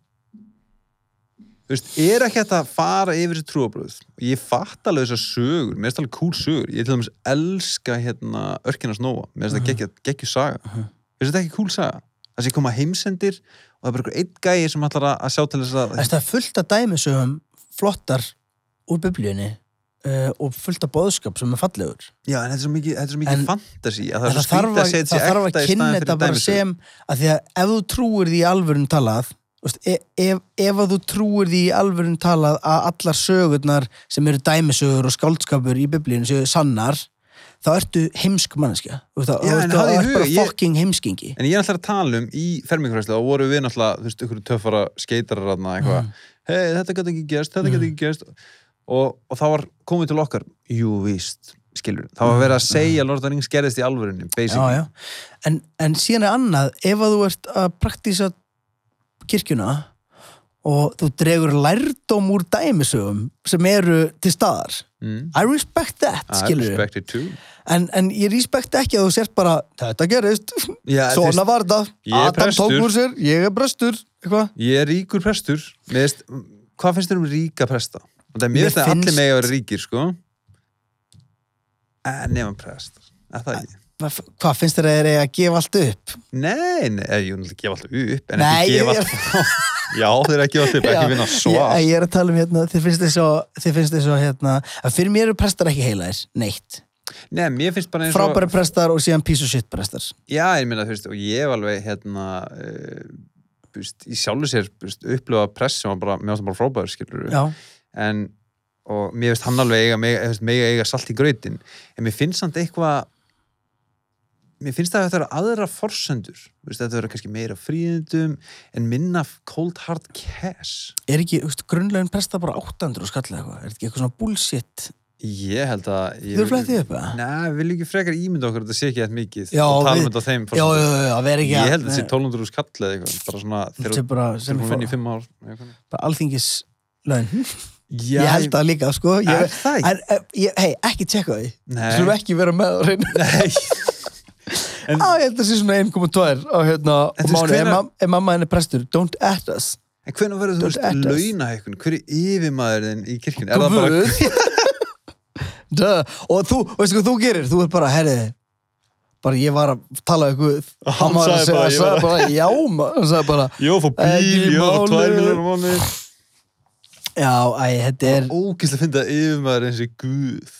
þú veist, er ekki hægt að fara yfir þessi trúabröð og ég fatt alveg þessar sögur mér finnst alveg cool sögur, ég til dæmis elska hérna Örkina Snóa, mér finnst það geggja, geggju saga,
Mhm.
finnst þetta ekki cool saga? Það sé koma heimsendir og það er bara einhver einn gæi sem ætlar að- að sjá til þess að
Þess, það er fullt af dæmisögum flottar úr biblíunni uh, og fullt af boðskap sem er fallegur.
Já, en þetta er svo mikið, þetta er svo mikið
En-
fantasy að það er svo skrítið að
að,
setja
það
sér
þarf að
ekta í
kynna
staðin
þetta
fyrir
bara
dæmisögur
sem að því að ef þú trúir því í alvörun talað þú veist, e- ef, ef að þú trúir því í alvörun talað að allar sögurnar sem eru dæmisögur og skáldskapur í biblíunni séu sannar þá ertu heimsk manneskja. Þú veist, þá
Já,
þú
en
veist,
hafðu í
þá ertu
huga,
bara
ég-
fucking heimskingi
En ég er alltaf að tala um í fermingafræslu og voru við náttúrulega, þú veist, ykkur töffara skeitarar aðna eitthvað,
Mm.
hei, þetta gæti ekki gerst, þetta gæti ekki gerst og, og það var komið til okkar, jú, víst skilur, það var verið að segja að Lord of the Rings gerðist í alvörunni,
já, já. En, en síðan er annað ef að þú ert að praktísa kirkjuna og þú dregur lærdóm úr dæmisögum sem eru til staðar
Mm.
I respect that,
I
skilur
respect it too.
En, en ég respect ekki að þú sért bara þetta gerist,
Já,
svona var það. Adam tók
prestur.
úr sér, ég er brestur eitthvað,
Ég er ríkur prestur. Mér veist, hvað finnst þér um ríka presta? Og það er
mér
finnst að allir megi að vera ríkir, sko. En prestar Er það ekki?
hvað, finnst þér að þeir eiga að gefa allt upp?
Nei, nei, ég vil gefa alltaf upp en
Nei,
ekki gefa
ég-
alltaf Já, þeir eru að gefa alltaf upp, ekki vinna svart.
ég er að tala um hérna, þið finnst þið svo finnst þið svo hérna, að fyrir mér eru prestar ekki heilaðir, neitt.
Nei, mér finnst bara eins og
frábæri prestar og síðan piece of shit prestar.
Já, ég meina, þú veist, og ég hef alveg hérna uh, veist, í sjálfu sér veist, upplifa press sem var bara, mér finnst það bara frábæður, skilur
já,
en, og mér finnst hann alveg eiga, veist, mega eiga salt í grautin en mér finnst samt eitthvað mér finnst það að þetta eru aðra forsendur þetta eru kannski meira fríðindum en minna cold hard cash
Er ekki, grunnlegin presta bara 800 skall eða eitthvað? Er ekki eitthvað svona bullshit?
ég held að
Þú eru flættið upp, eða?
Nei, við viljum ekki frekar ímynda okkur að þetta sé ekki eitthvað mikið
Já,
og tala um þetta á þeim
Já, já, ekki
ég held að þetta sé 1200 úr skall eða eitthvað bara svona þegar
fór,
vinn í fimm ár eitthvað. Já,
Ég held það líka, sko.
Er
Ég,
það ekki?
en, eh, ég, hei, ekki tjekka því.
Nei.
Svo ekki vera með á reynu.
Nei En-
Á, ég held að sé svona 1,2 á hérna,
En
og
þú
mánu. Mam, ef mamma henni prestur, don't at us.
En hvernig verður þú veist
at us.
launahækkun? Hver er yfirmaðurinn í kirkjunni? Er það bara.
Og þú, veistu hvað þú gerir? Þú er bara, herri, bara ég var að tala um Guð.
Hann
var að
sagði bara, ég var-
já. Hann sagði bara,
Jó, fór
Ekki
bíl, jó, fór
máli.
2 miljonar mánu
já, æ, þetta er,
Ógæslega að finna að yfirmaður eins og Guð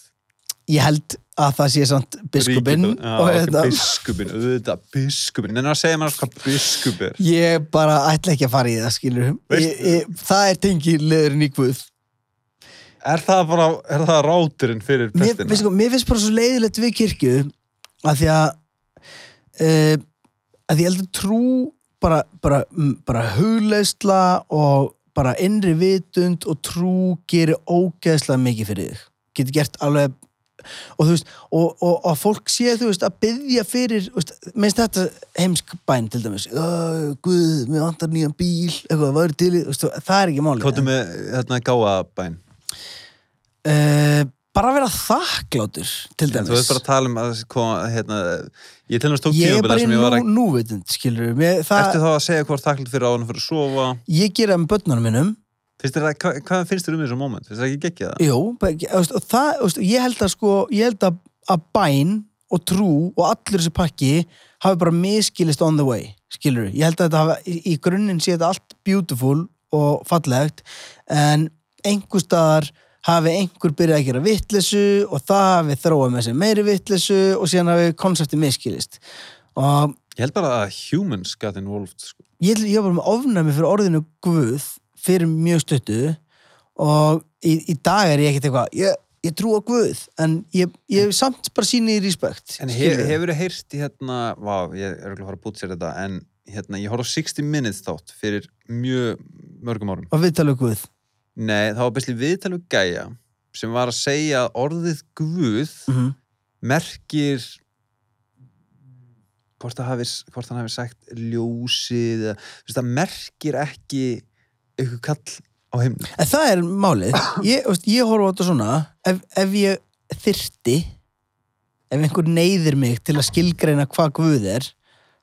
ég held að það sé samt biskupinn og hérna,
biskupinn, auðvitað, biskupinn En að segja maður hvað biskup er
ég bara ætla ekki að fara í það, skilur. Ég, ég, það er tengilegurinn í Guð.
Er það bara, er það ráturinn fyrir
Mér, veistu, hvað, mér finnst bara svo leiðilegt við kirkju að því að uh, að ég held að trú bara, bara, bara hugleisla og bara innri vitund og trú gerir ógeðslega mikið fyrir þig. Getur gert alveg og þú veist, og, og, og fólk sé þú veist að byggja fyrir, minnst þetta heimsk bæn til dæmis. "Ö, Guð, mér vantar nýjan bíl eitthvað, hvað er til veist, það er ekki máli
Kóttu með hérna gáabæn
uh, bara að vera þakkláttur til dæmis.
Þú veist bara að tala um að hérna, ég til næst tók
í
sem ég var að
núvitund skilur það,
Ertu þá að segja hvort þakklætt fyrir áðan fyrir að sofa?
Ég gera með börnunum minnum
Finnst þér það, hvað, finnst þér um þessu moment? Finnst þér ekki geggja það?
jú, bara, það, ég held að sko ég held að, að bæn og trú og allur þessi pakki hafi bara miskilist on the way skilur, ég held að þetta hafi, í, grunninn sé þetta allt beautiful og fallegt en einhver staðar hafi einhver byrjað að gera vittlesu og það hafi þróað með sér meiri vittlesu og síðan hafi konsepti miskilist og
Ég held bara að humans got involved sko.
ég, ég var með ofnæmi fyrir orðinu Guð fyrir mjög stuttu og í, í dag er ég ekkert eitthvað ég, ég trú á Guð en ég, ég samt bara síni í respekt
En hef, hefur þið heyrt í hérna Vá, ég er ekki að fara að búta sér þetta En hérna, ég horf á 60 Minutes þátt Fyrir mjög mörgum árum.
Og við tala um Guð
Nei, það var bestli viðtal við gæja Sem var að segja að orðið Guð
mm -hmm.
Merkir Hvort, hafi, hvort hann hafi sagt ljósið eða, veist, Það merkir ekki Ykkur kall á himnu
en það er málið. Ég, veist, ég horfa á þetta svona ef, ef ég þyrti ef einhver neyðir mig til að skilgreina hvað Guð er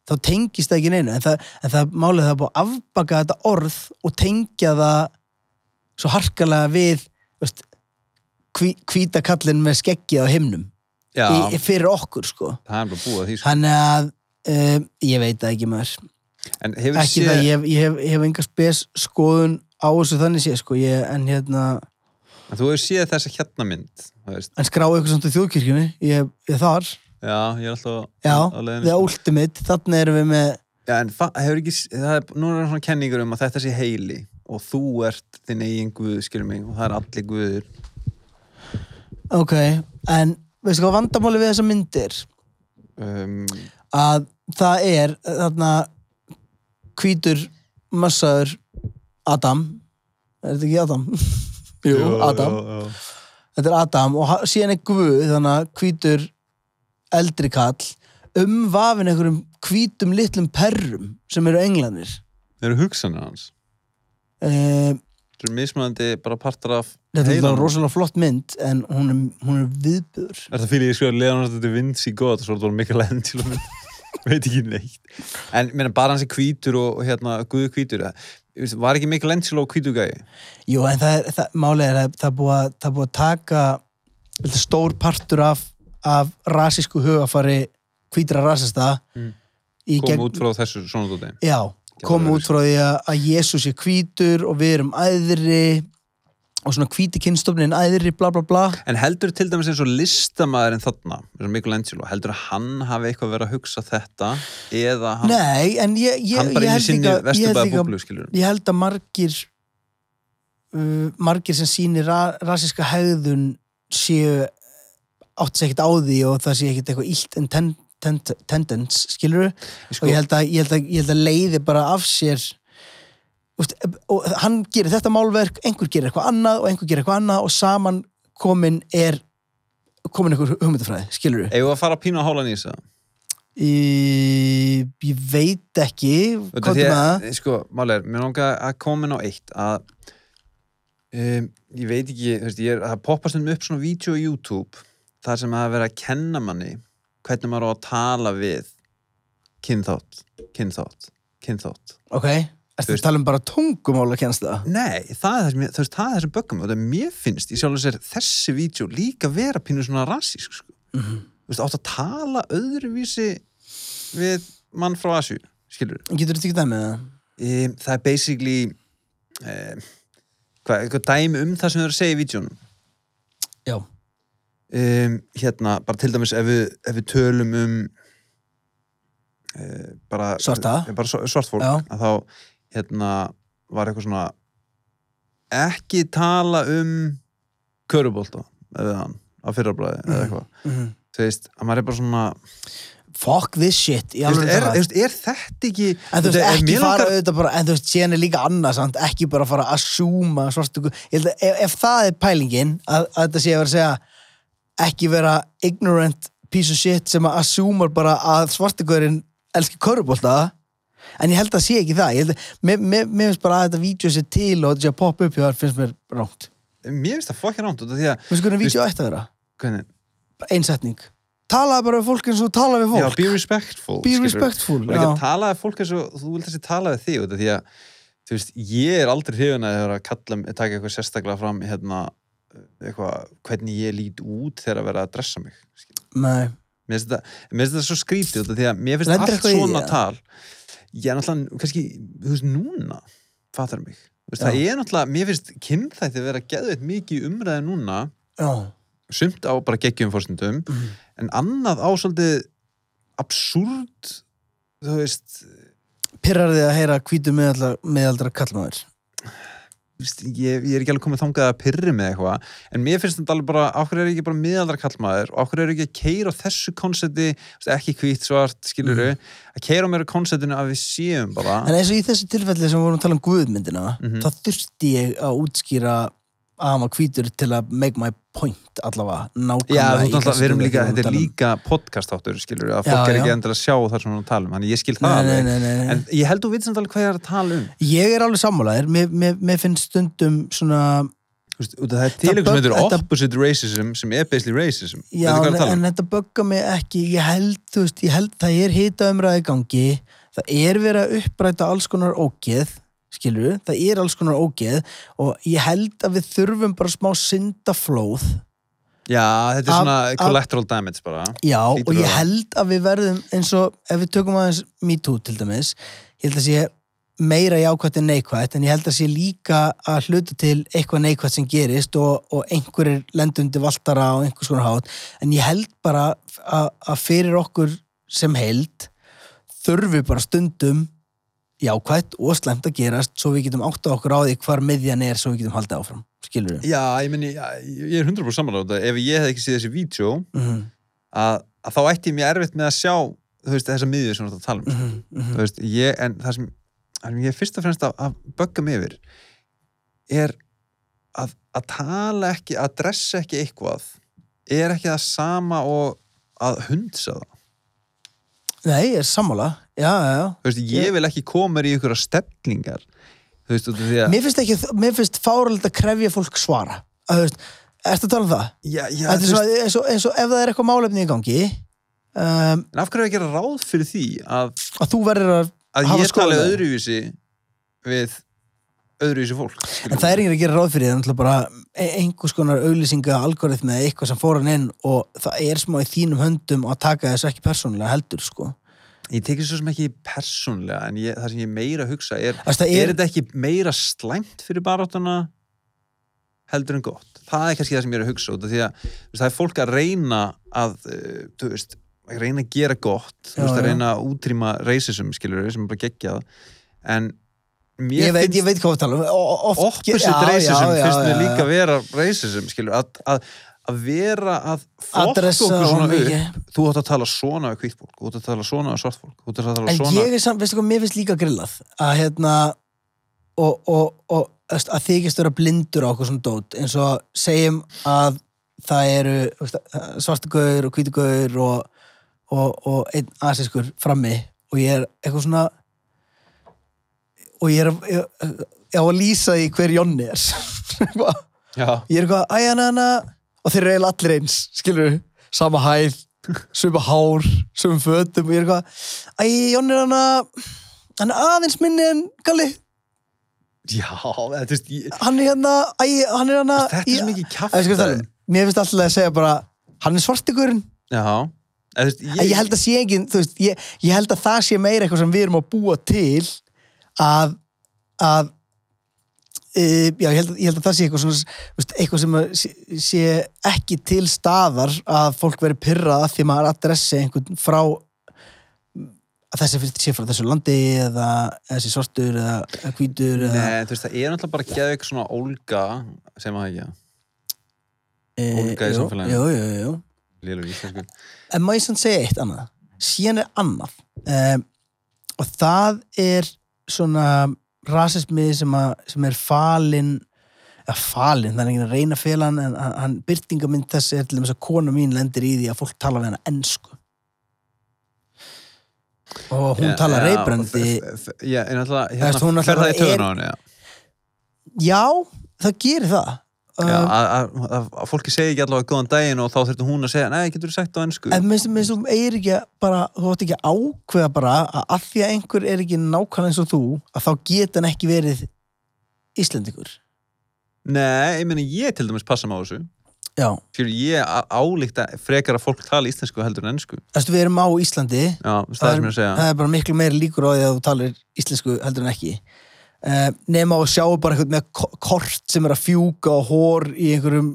þá tengist það ekki neinu. En það, en það málið það er búið að afbaka þetta orð og tengja það svo harkalega við veist, hví, hvíta kallinn með skeggið á himnum í, fyrir okkur sko.
Það er bara búið að því sko.
þannig að um, ég veit það ekki maður. Ekki
séð
það, ég, ég hef, hef enga spes skoðun á þessu þannig sé sko ég, en hérna,
En Þú hefur séð þessa hérna mynd
en skráðu eitthvað samt í þjóðkirkjunni ég, ég þar,
Já, ég er alltaf
já,
á leiðinni,
the
sko.
ultimate þannig erum við með
Já, en hefur ekki, það er, nú er svona kenningur um að þetta sé heili og þú ert þinn eigin guð, skilur mig, og það er allir guður.
ok, en veistu hvað vandamáli við þessa myndir
Um,
að það er þarna hvítur massaður Adam er þetta ekki Adam? Jú, Adam
Já, já.
þetta er Adam og síðan er Guð þannig að hvítur eldri kall umvafin einhverjum hvítum litlum perrum sem eru englanir
Það eru hugsanir hans.
Uh,
Það eru mismunandi bara partar af
þetta er þetta rosalega flott mynd en hún er, hún er viðbjör
Er það fyrir ég sko að Leonardo da Vinci gott og svo er þetta mikil endil og veit ekki neitt. En meina, bara hans er hvítur og, hérna, guðu veist, Var ekki mikil endil og hvítur gæi?
Jú, en það er, það, málið er að það er búið að, er að taka stór partur af, af rasísku hugafari hvítra rasista
Mm. Kom
gegn-
út frá þessu svona dóti.
Já, kom
alveg
út frá því að, að Jésús er hvítur og við erum æðri og svona hvíti kynstofnin æðri bla bla bla.
En heldur til dæmis eins og listamaðurinn þarna, heldur að hann hafi eitthvað verið að hugsa þetta eða hann,
Nei, en ég, ég, ég held líka, ég held
búblu,
held að margir uh, margir sem sýnir ra rasíska hegðun séu átt sér ekkert á því og það sé ekkert eitthvað illt intent tent, tendence, skilur
Sko-
og ég held, að, ég, held að, ég held að leiði bara af sér úst, og hann gerir þetta málverk einhver gerir eitthvað annað og einhver gerir eitthvað annað og saman komin er komin einhver hugmyndafræði, skilur
Eigum við að fara að hóla nýsa
Í, ég veit ekki hvað er
að,
það?
sko, máli er, mér langar að koma inn á eitt að um, ég veit ekki, þú veist, ég er, það poppast um upp svona vídeo á YouTube þar sem það er verið að kenna manni hvernig maður á að tala við kynþátt, kynþátt, kynþátt.
ok,
Þú veist-
að tala um bara tungumál að kennst það
Nei, það er það sem, þú veist, það er það sem böggum og það mér finnst, ég sjálf að sér þessi vídeo líka vera pínu svona rassísk, sko. Þú veist, átt að tala öðruvísi við mann frá Asju, skilur
getur þetta ekki dæmið það?
um, það er basically um, hvað, eitthvað dæmi um það sem þau eru að segja í vídjónum
já,
um, hérna, bara til dæmis ef við, ef við tölum um uh, bara, eh, bara sv- svart fólk
Já.
að þá hérna var eitthvað svona ekki tala um körubólta eða hann á fyrrabræði eða
Mhm.
eitthvað
mm
þú veist, að maður er bara svona
fuck this shit
veist, er, veist, er þetta ekki
En þú veist,
er-
ekki fara auðvitað bara, en þú veist, síðan er líka annað samt, ekki bara fara að assume svartu, ef, ef það er pælingin, að, að þetta sé að vera að segja ekki vera ignorant piece of shit sem að assumar bara að svartugurinn elski körubólta en ég held að sé ekki það, held mér, mér, mér finnst bara að þetta vídeo sé til og þetta sé að poppa upp hjá það finnst mér rámt.
mér finnst það fokkja að
Mér finnst hvernig vídeo ætti að vera,
hvernig,
bara ein setning. Talaði bara við fólk eins og talaði við
Já,
fólk.
be respectful
Be respectful,
Og ekki að
já.
tala við fólk eins og þú vilt þessi tala við þig því að veist, ég er aldrei hrifin að að kalla, taka eitthvað sérstaklega fram hérna, eitthvað, hvernig ég lít út þegar að vera að dressa mig.
Nei,
mér finnst þetta, svo skrítið því að mér finnst allt svona
því,
tal ég er náttúrulega, kannski, þú veist, núna fattar mig, veist, það er náttúrulega mér finnst kynþætti vera geðveit mikið umræði núna,
já.
sumt á bara geggjum fórstundum
Mhm.
en annað á svolítið absúrt þú veist,
Pirrar þið að heyra hvítu meðaldra, meðaldra kallmaður.
Ég, ég er ekki alveg komið þangað að pyrri með eitthvað en mér finnst þetta alveg bara, okkur er ekki bara miðaldra kallmaður og okkur er ekki að keira á þessu konsepti, ekki hvít svart skiluru, að keira á mér á konseptinu að við séum bara
En eins og í þessu tilfelli sem við vorum að tala um guðmyndina
Mhm.
þá þurfti ég að útskýra að hann var hvítur til að make my point allavega nákvæmlega
Já,
tilfelli
líka, þetta er líka podcast áttur, skilur að
Já,
fólk er
já.
ekki endilega að sjá það sem að tala um, þannig ég skil það
nei, nei, nei,
en ég held þú veit samt alveg hvað ég er að tala um.
Ég er alveg sammálaðir, mér, mér, mér finnst stundum svona,
af það er til eitthvað sem
þetta-
opposite racism sem er basically racism.
Já, en,
um?
en þetta bögga mig ekki, ég held, veist, ég held það er hita umræði gangi, það er verið að uppræta alls konar ógeð, skilur það er alls konar ógeð og ég held að við þurfum bara smá syndaflóð.
Já, þetta er
Af-
svona
af-
collateral damage bara.
Já,
Hlýtur
og ég held að við verðum eins og ef við tökum aðeins MeToo til dæmis ég held að sé meira jákvætt en neikvætt en ég held að sé líka að hluta til eitthvað neikvætt sem gerist og, og einhverjir lendundi valtara og einhvers konar hát en ég held bara að, fyrir okkur sem held þurfi bara stundum jákvætt og slemt að gerast svo við getum átt á okkur á því hvar miðjan er svo við getum haldið áfram, skilur við
Já, ég meni, ég er 100% samanlega þetta. Ef ég hef ekki séð þessi vídeo
mm
að, að þá ætti ég mér erfitt með að sjá veist, þessa miðju sem þú ert að tala um
-hmm, mm
þú veist, ég, en það sem, það sem ég fyrst og fremst að, að bögga mig yfir er að, að tala ekki, að dressa ekki eitthvað er ekki það sama og að hundsa það.
Nei, ég er sammála, já, já,
veist, ég vil ekki koma í ykkur stefningar þú veist, að
Mér finnst ekki, mér finnst fáralegt að krefja fólk svara að, veist, Ertu að tala um það?
já, já,
Þetta er
þú
svo,
veist,
eins, og, eins og ef það er eitthvað málefni í gangi um,
en af hverju er að gera ráð fyrir því að,
að þú verður að
að
Hafa
ég tali
skoðun.
öðruvísi við öðruvísi fólk
en það er enginn að gera ráð fyrir það er bara e- einhvers konar auglýsinga algoritmi eða eitthvað sem fór hann inn og það er smá í þínum höndum að taka þessu ekki persónulega heldur sko.
Ég tekið svo sem ekki persónlega en ég, það sem ég meira hugsa er
það
er,
er,
þetta ekki meira slæmt fyrir baráttuna heldur en gott? Það er kannski það sem ég er að hugsa út af því að þú veist, það er fólk að reyna að uh, þú veist, að reyna að gera gott þú
Já,
veist, að reyna að útrýma racism skilur sem er bara geggjað en mér
ég,
finnst
ég veit hvað við tala um.
Opposite
já,
finnst mér líka vera racism skilur að, að, að vera að
Adressa
okkur svona upp þú átt að tala svona við hvít fólk þú átt að tala svona við svart fólk þú átt að tala
En
svona
ég er samt, veistu hvað, mér finnst líka grillað að hérna og, og, og að þykist vera blindur á okkur svona dót eins og segjum að það eru svartugauður og hvítugauður og, og, og einn asískur frammi og ég er eitthvað svona og ég er ég, ég á að lýsa því hver Jonni er. Ég er eitthvað, æja, hana og þeir eru eiginlega allir eins, skilur sama hæð, suma hár suma fötum. Og ég er eitthvað æja, Jonni er hana hann er aðeins minni en Galli
já, þetta veist ég,
hann er hérna, æja, hann er hana
þetta er svo mikið
Æ, ég
kjafta
um, mér finnst alltaf að segja bara hann er svartigurinn,
já, veist,
en ég held að sé þú veist, ég, ég held að það sé meira eitthvað sem við erum að búa til að að já, ég held, að- ég held að það sé eitthvað svona veist, eitthvað sem sé, sé ekki til staðar að fólk veri pyrrað af því maður adressi einhvern frá að þessi fyrst sé frá þessu landi eða þessi svartur eða, eða hvítur eða,
Nei, þú veist, það er náttúrulega bara að geða eitthvað svona ólga sem að ekki,
e,
ólga í
jú,
samfélaginu.
jú, jú, jú.
lélur íslensku
en má ég sann segja eitt annað síðan er annað um, og það er svona rasismi sem, að, sem er falin eða falin, það er enginn að reyna félan en hann, byrtingamind þess er til þess að kona mín lendir í því að fólk tala við hana ensku. Og hún
Já,
tala
já,
reybrandi
Já, en alltaf,
hún
hérna,
náttúrulega
fer það í töðun á henni, já.
já, það gerir það
að, fólki segi ekki allavega góðan daginn og þá þurfti hún að segja, nei, getur þú sagt á ennsku?
En minnst þú eigir ekki bara, þú átt ekki ákveða bara að að því að einhver er ekki nákvæmlega eins og þú, að þá geta hann ekki verið Íslendingur.
Nei, ég meina, ég til dæmis passa á þessu.
Já.
Fyrir ég álíkta frekar að fólk tala íslensku heldur en ennsku.
Þú veist, við erum á Íslandi,
Já, það ég er
það er bara miklu meiri líkur á því að þú talir íslensku heldur en ekki. Uh, nema að sjá bara eitthvað með ko- kort sem er að fjúka og hór í einhverjum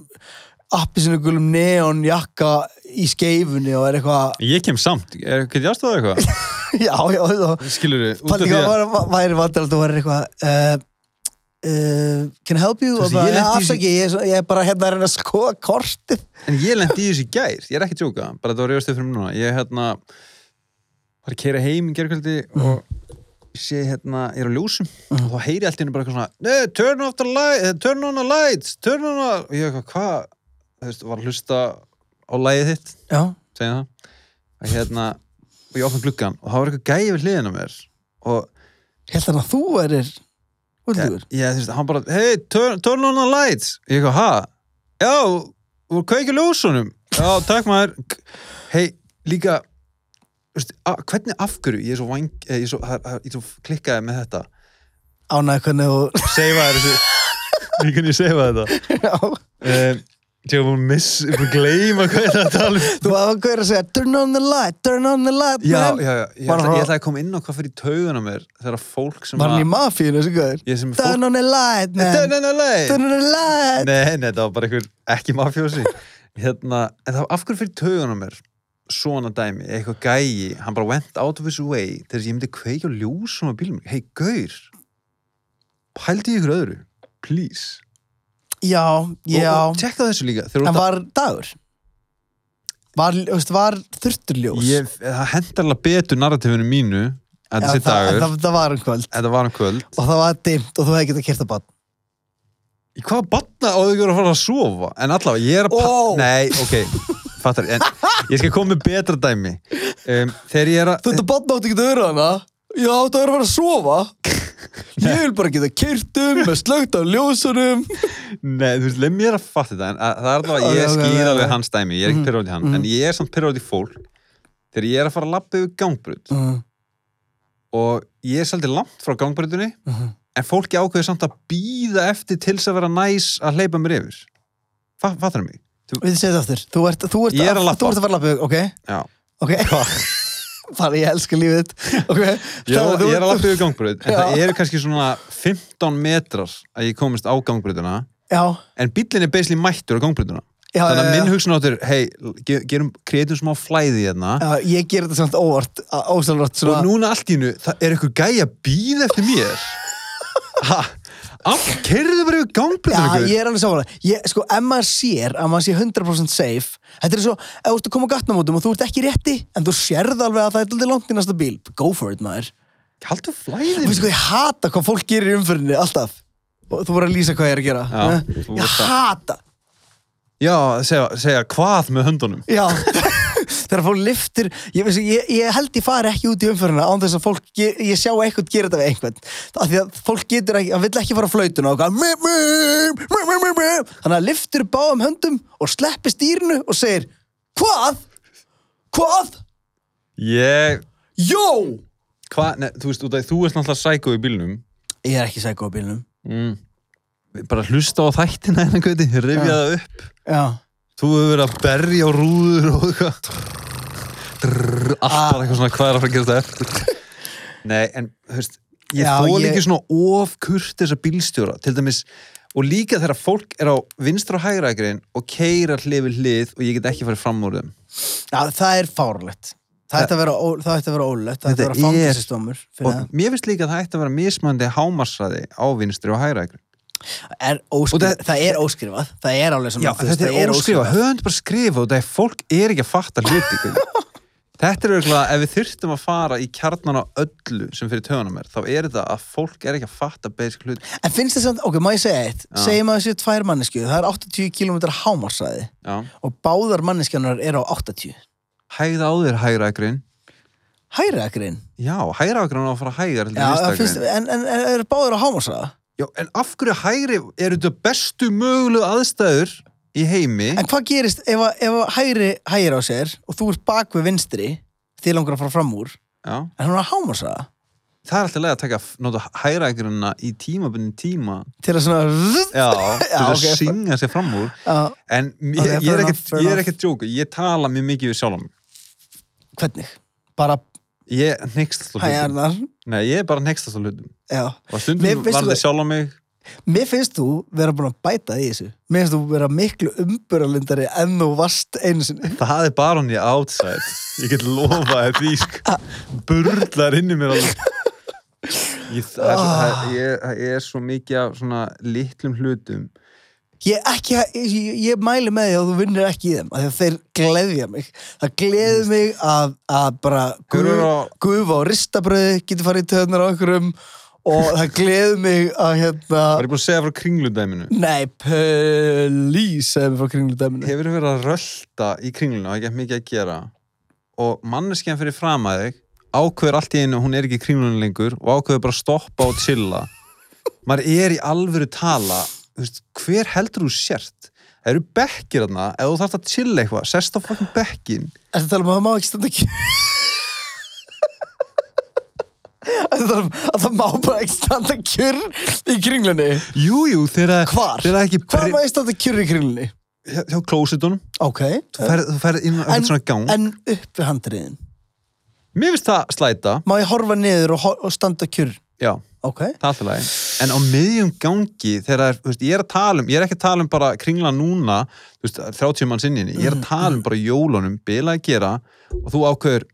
appisinugulum neon jakka í skeifunni og er eitthvað,
Ég kem samt, er, get ég aðstofa eitthvað?
já, já, já,
Skilur þið,
væri vandrar að þú væri eitthvað uh, uh, Can I help you?
Þú
Og
veist,
bara,
ég
afsaki, ég, er ég er bara hérna að reyna að skoða kortið
En ég lendi í þessu gær, ég er ekki tjóka, bara þetta var reyðastuð fyrir mig núna. Ég hérna, var að kera heim í gerkvöldi og ég sé hérna, ég er á ljósum og þá heyri allt innu bara eitthvað svona "Nei, turn light, eh, turn on the lights, turn on the... Og ég eitthvað, hvað? Þú veist, var að hlusta á lagið þitt,
Já,
segja það. Og hérna, og ég opna gluggan og það var eitthvað gæði við hliðina á mér og
held hann að þú erir Úldugur
ég, þú veist, hann bara, hey, turn, turn on the lights. Ég eitthvað, ha? Já, þú kveikir ljósunum. Já, takk maður. Hei, líka, veist, a, hvernig afgöru, ég er svo vang, eh, ég er svo, ég er svo klikkaði með þetta.
Ánæði hvernig þú
Seifa þessu, ég kunni seifa þetta. Um, ég var búin að var að gleyma hvað að tala um.
Þú gauður að segja Turn on the light, turn on the light
Já, já, já, ég
Bara
ætla, að koma inn á hvað fyrir taugun á mér þegar fólk sem
Var hann í
að-
mafíinu
er fólk
Turn on the light, man.
Turn on the light.
Turn on the light.
Nei, nei, það var bara einhver ekki mafjósi hérna, en það var af hverju fyrir taugun á mér svona dæmi, eitthvað gæi hann bara went out of his way til þess að ég myndi kveikja ljósum á bílum hei, gaur pældi ykkur öðru, please.
Já, já
og, og tekka þessu líka
En var dagur? Var, var þurfturljós?
ég, það hendar alveg betur narratífinu mínu að þessi dagur,
það, það var um kvöld.
Var um kvöld.
Og það var dimmt og þú hefði kert að bann
í hvaða batna á þau að fara að sofa? En allavega, ég er að
Ó.
nei, ok, fattar en ég skal koma með betra dæmi um, þegar ég er að
að bann átti ekki að vera hana Já, það er að fara að sofa Ég vil bara geta kert um með slögt á ljósunum
Nei, þú veist, leið mér að fatta þetta en að, það er alveg að ég skýr alveg hans dæmi, ég er ekki
Mhm,
pyrrjóð í hann
mhm.
en ég er samt pyrrjóð í fólk þegar ég er að fara að lappa yfir gangbrut
mm.
og ég er svolítið langt frá gangbrutinni
Mhm.
en fólki ákveður samt að býða eftir til þess að vera næs að hleypa mér yfir Fa Fattar mig?
Við segja þetta aftur. Þú ert, þú ert,
Ég er að labba.
Þú ert að fara að lappa, ok?
Já,
Ok. Bara ég elska lífið þitt. Ok.
Ég er, að- ég er að lappa yfir gangbrut en
Já.
það eru kannski svona 15 metrar að ég komist á gangbrutina
Já,
en bíllinn er basically mættur á gangbrutina
já,
þannig að
já,
minn
já.
hugsun áttur, hei, ge- gerum kreatum smá flæði hérna.
Já Ég ger þetta samt óvart Ósælvart
og núna allt í hennu, það er eitthvað gæja að býða eftir mér Kerðu bara yfir
Já,
gangbreytur
ég er alveg samanlega. Ég, sko, ef maður sér að maður sé 100% safe, þetta er svo, ef þú ert að koma á gatnamótum og þú ert ekki rétti, en þú sérð alveg að það er aldrei langt í næsta bíl, go for it, maður.
Haldu
Þú
flæðin
veist hvað, ég hata hvað fólk gerir í umfyrinni, alltaf. Og þú voru að lýsa hvað ég er að gera.
Já, þú
ég hata.
Já, segja, segja hvað með höndunum
Já, þegar fólk liftir, ég, ég, ég held ég fari ekki út í umfyrinna án þess að fólk, ge- ég sjá eitthvað gera þetta við einhvern. Það því að fólk getur ekki, það vill ekki fara á flautuna og þannig að liftir báðum höndum og sleppi stýrinu og segir, hvað? Hvað?
Ég,
Jó!
hvað, ne, þú veist, út af, þú ert náttúrulega sækó í bílnum
Ég er ekki sækó á bílnum.
mm. Bara hlusta á þættina en eitthvað, rifja það upp
Já.
Þú hefur verið að berja á rúður og eitthvað Drrrr, Allt
Ah.
eitthvað svona hvað er að fara að gera þetta eftir Nei, en veist Ég þól ekki svona ofkurt þessa bílstjóra Til dæmis Og líka þegar fólk er á vinstra og hægra ekrin og keira hlið við hlið og ég get ekki farið fram úr þeim.
Já, það er fárlegt. Það ætti að vera, ó- það ætti að vera vera
er-
það.
mér finnst líka að það ætti að vera mismandi hámarsraði á vinstri og hægra ekrin.
Er
Og
það, er óskrifað, það er alveg sem
Já, þetta
það
er óskrifað. Höfund bara skrifa og það er fólk er ekki að fatta hluti. Þetta er auðvitað, ef við þyrftum að fara í kjarnan á öllu sem fyrir töðunum er, þá er þetta að fólk er ekki að fatta basic hluti.
En finnst þess að, ok, má ég segja eitt,
Já.
segjum að þessi tvær mannesku, það er 80 km hámarsæði og báðar manneskjanar eru á 80.
Hægða á þér hægra ekrin.
Hæri ekkurinn.
Já, hægra ekrin á að fara hægar
en, en, en eru báðar á hámarsæða?
Já, en af hverju hægri eru þetta bestu mögulegu aðstæður í heimi?
En hvað gerist ef, að- ef að hæri hægir á sér og þú ert bak við vinstri, þið langar að fara fram úr,
Já.
en hún er á hámarsæða?
Það er alltaf leið að taka, nota hægra ekrunna í tímabunnin tíma.
Til að svona...
Já, til að
ok.
syngja sér fram úr.
Já,
En ég,
Ok,
ég er ekkert, er djóku, ég tala mjög mikið við sjálf mig.
hvernig? Bara
Ég nextast á hlutum. Nei, ég er bara nextast á hlutum.
Já.
Og stundum varði
hvað-
sjálf á mig.
Mér finnst þú vera búin að bæta í þessu. Mér finnst þú vera miklu umburalindari en þú varst einu sinni.
Það er bara hún í outside. Ég get lofaði því, sko. Burlar inn í mér alveg. Ég, það
Ah.
það, ég, ég er svo mikið af svona litlum hlutum.
Ég, ekki, ég, ég mæli með því að þú vinnir ekki í þeim, að þeir gleðja mig. Það gleði mig að, að bara gufa,
á-
og ristabröði getur farið í töðunar á einhverjum og það gleði mig að hérna...
Var ég búin að segja frá kringludæminu?
Nei, please, segðu mér frá kringludæminu.
Hefur verið að rölda í kringluna og ekki mikið að gera og manneskjan fyrir fram að þig ákveður allt í einu, hún er ekki í kringlunum lengur og ákveður bara að stoppa og chilla maður er í alvöru tala veist, hver heldur þú sért? Það eru bekkir þarna? Ef þú þarft að chilla eitthvað, sest á fucking bekkin
Þetta tala um að það má ekki standa kjur Þetta tala um að það má bara ekki standa kjur í kringlunni?
Jújú, jú, þegar
Hvar?
þegar ekki
Hvað má ekki standa kjur í kringlunni?
hjá, hjá klósitunum,
Ok.
Þú ferð, þú ferð inn á eitthvað svona gang.
en upp við handriðin.
Mér finnst það slæta,
Má ég horfa niður og, og standa kjur?
já
Ok.
Það alltaf lagi. En á miðjum gangi þegar er, veist, ég er að tala um ég er ekki að tala um bara kringla núna 30 mann sinni, ég er að tala um bara jólunum, bila að gera og þú ákveður,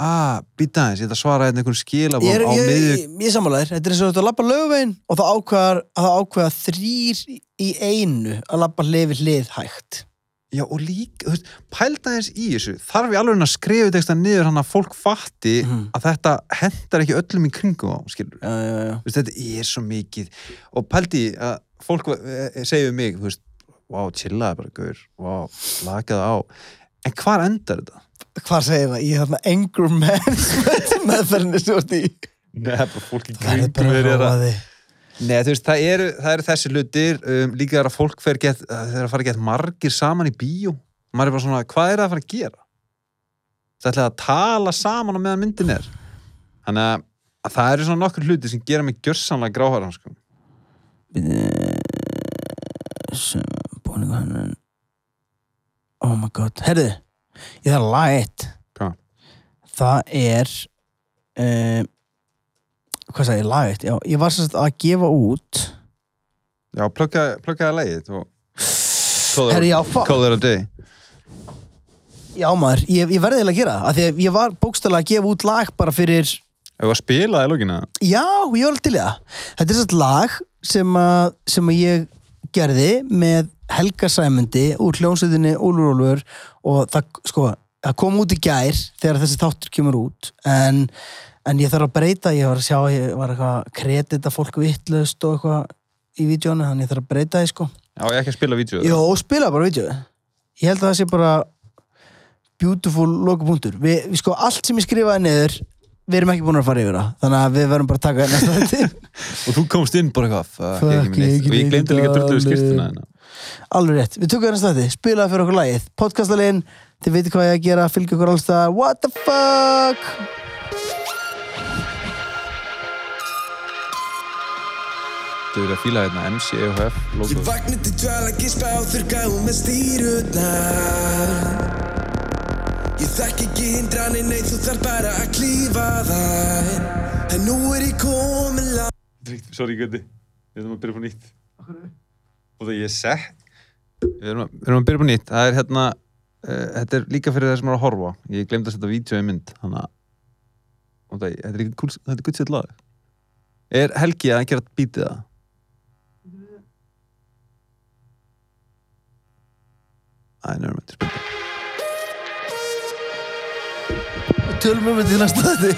að, býta aðeins ég ætla að svara hérna einhvern skilabóm
Ég, er,
á
ég,
miðju,
ég, ég samanlegar, þetta er eins og þetta að labba lögvegin og það ákveðar að það ákveða þrýr í einu að labba hlið hlið hægt
já og líka þú veist, pælda aðeins í þessu, þarf ég alveg að skrifa þetta niður hann að fólk fatti
Mhm.
að þetta hendar ekki öllum í kringum á, skilur
Já, já, já.
Veist, þetta er svo mikið. Og pældi að fólk eh, segir við mig, þú veist, wow, chillaði bara gaur, wow, lakaði á. En hvar endar þetta?
Hvað segir það? Ég er þarna anger management meðferðinni svo í.
Nei, bara fólk í
er
kringum er að Nei, þú veist, það eru, það eru þessi hlutir um, líka er að fólk fer get, þeir að fara að geta margir saman í bíó maður er bara svona, hvað er það að fara að gera? Það ætlaði að tala saman á meðan myndin er þannig að, að það eru svona nokkur hluti sem gera mig gjörsamlega gráhæran sko.
Búningu hann Oh my god Herðu, ég þarf að laga eitt
Hvað?
Það er uh, Hvað sagði ég, laga eitt? Já, ég var sagt að gefa út.
Já, pluggaði pluggaði leið og
Herðu, já, fuck.
Call it a day.
Já maður, ég, ég verði eiginlega að gera það af Því að ég var bókstælega að gefa út lag bara fyrir
Ef að spila í lókina
Já, ég var til í það. Þetta er svona lag sem að, sem að ég gerði með Helga Sæmundi úr hljónsveitinni Úlfur Úlfur og það, sko, það kom út í gær þegar þessi þáttur kemur út en, en ég þarf að breyta, ég var að sjá, ég var eitthvað kredita fólk vittlust og eitthvað í vídjónu, þannig ég þarf að breyta því, sko.
Já, ég ekki að spila vídeo
Jó, spila bara vídjónu. Ég held að það sé bara beautiful lokapunktur. Við, við sko, allt sem ég skrifaði niður, við erum ekki búin að fara yfir það, þannig að við verðum bara að taka næsta þetta.
Og þú komst inn bara eitthvað Og ég glemdi líka
alveg.
skýrtuna hérna.
Alveg rétt, við tökum hérna stætti, spilaði fyrir okkur lagið. Podcastalinn, þið veitir hvað ég að gera. Fylgja okkur alls það, what the fuck
Þú er að fíla hérna MCEHF
Ég
logo
vakna til dvala, gispa á þurrka og með stýrutnar Ég þekk ekki hindranir, nei þú þarf bara að klífa þær. En nú er ég komin langt.
Sorry Guði, við erum að byrja på nýtt. Og það ég er sett. Við erum að, við erum að byrja på nýtt. Það er hérna uh, Þetta er líka fyrir það sem er að horfa. Ég glemdi að setja vídeo í mynd Þannig að Þetta er ekki cool, þetta er gutt sér lag. Er Helgi að gera bítið það? Æ, nefnum þetta spilta
Tölum um þetta í næsta stætti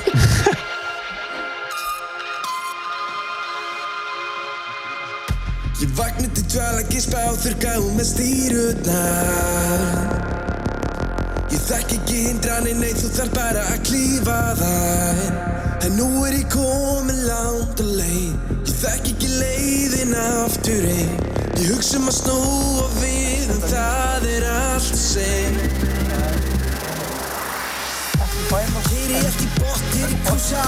Ég vakna til dvala, gispa á þurrka og með stýrutnar Ég þekk ekki hindranir, nei þú þarf bara að klífa þær. En nú er ég komin langt að leið. Ég þekk ekki leiðina aftur einn Ég hugsa um að snúa við en það er allt sem Keri eftir bótt, keri kúsa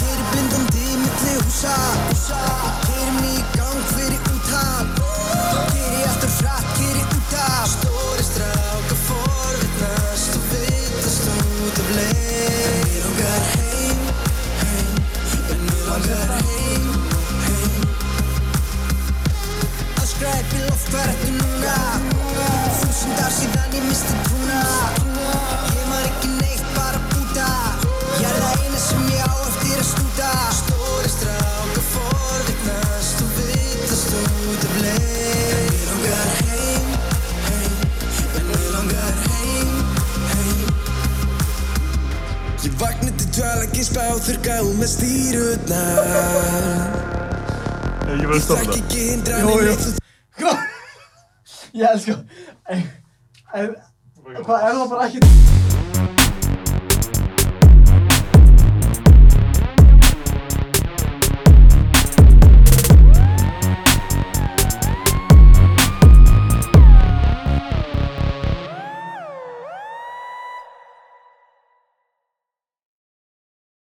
Keri blindandi milli húsa og þurrka og með stýrutnar
Ég
ekki
jú.
nei þú
Ég elska Hvað er það bara ekki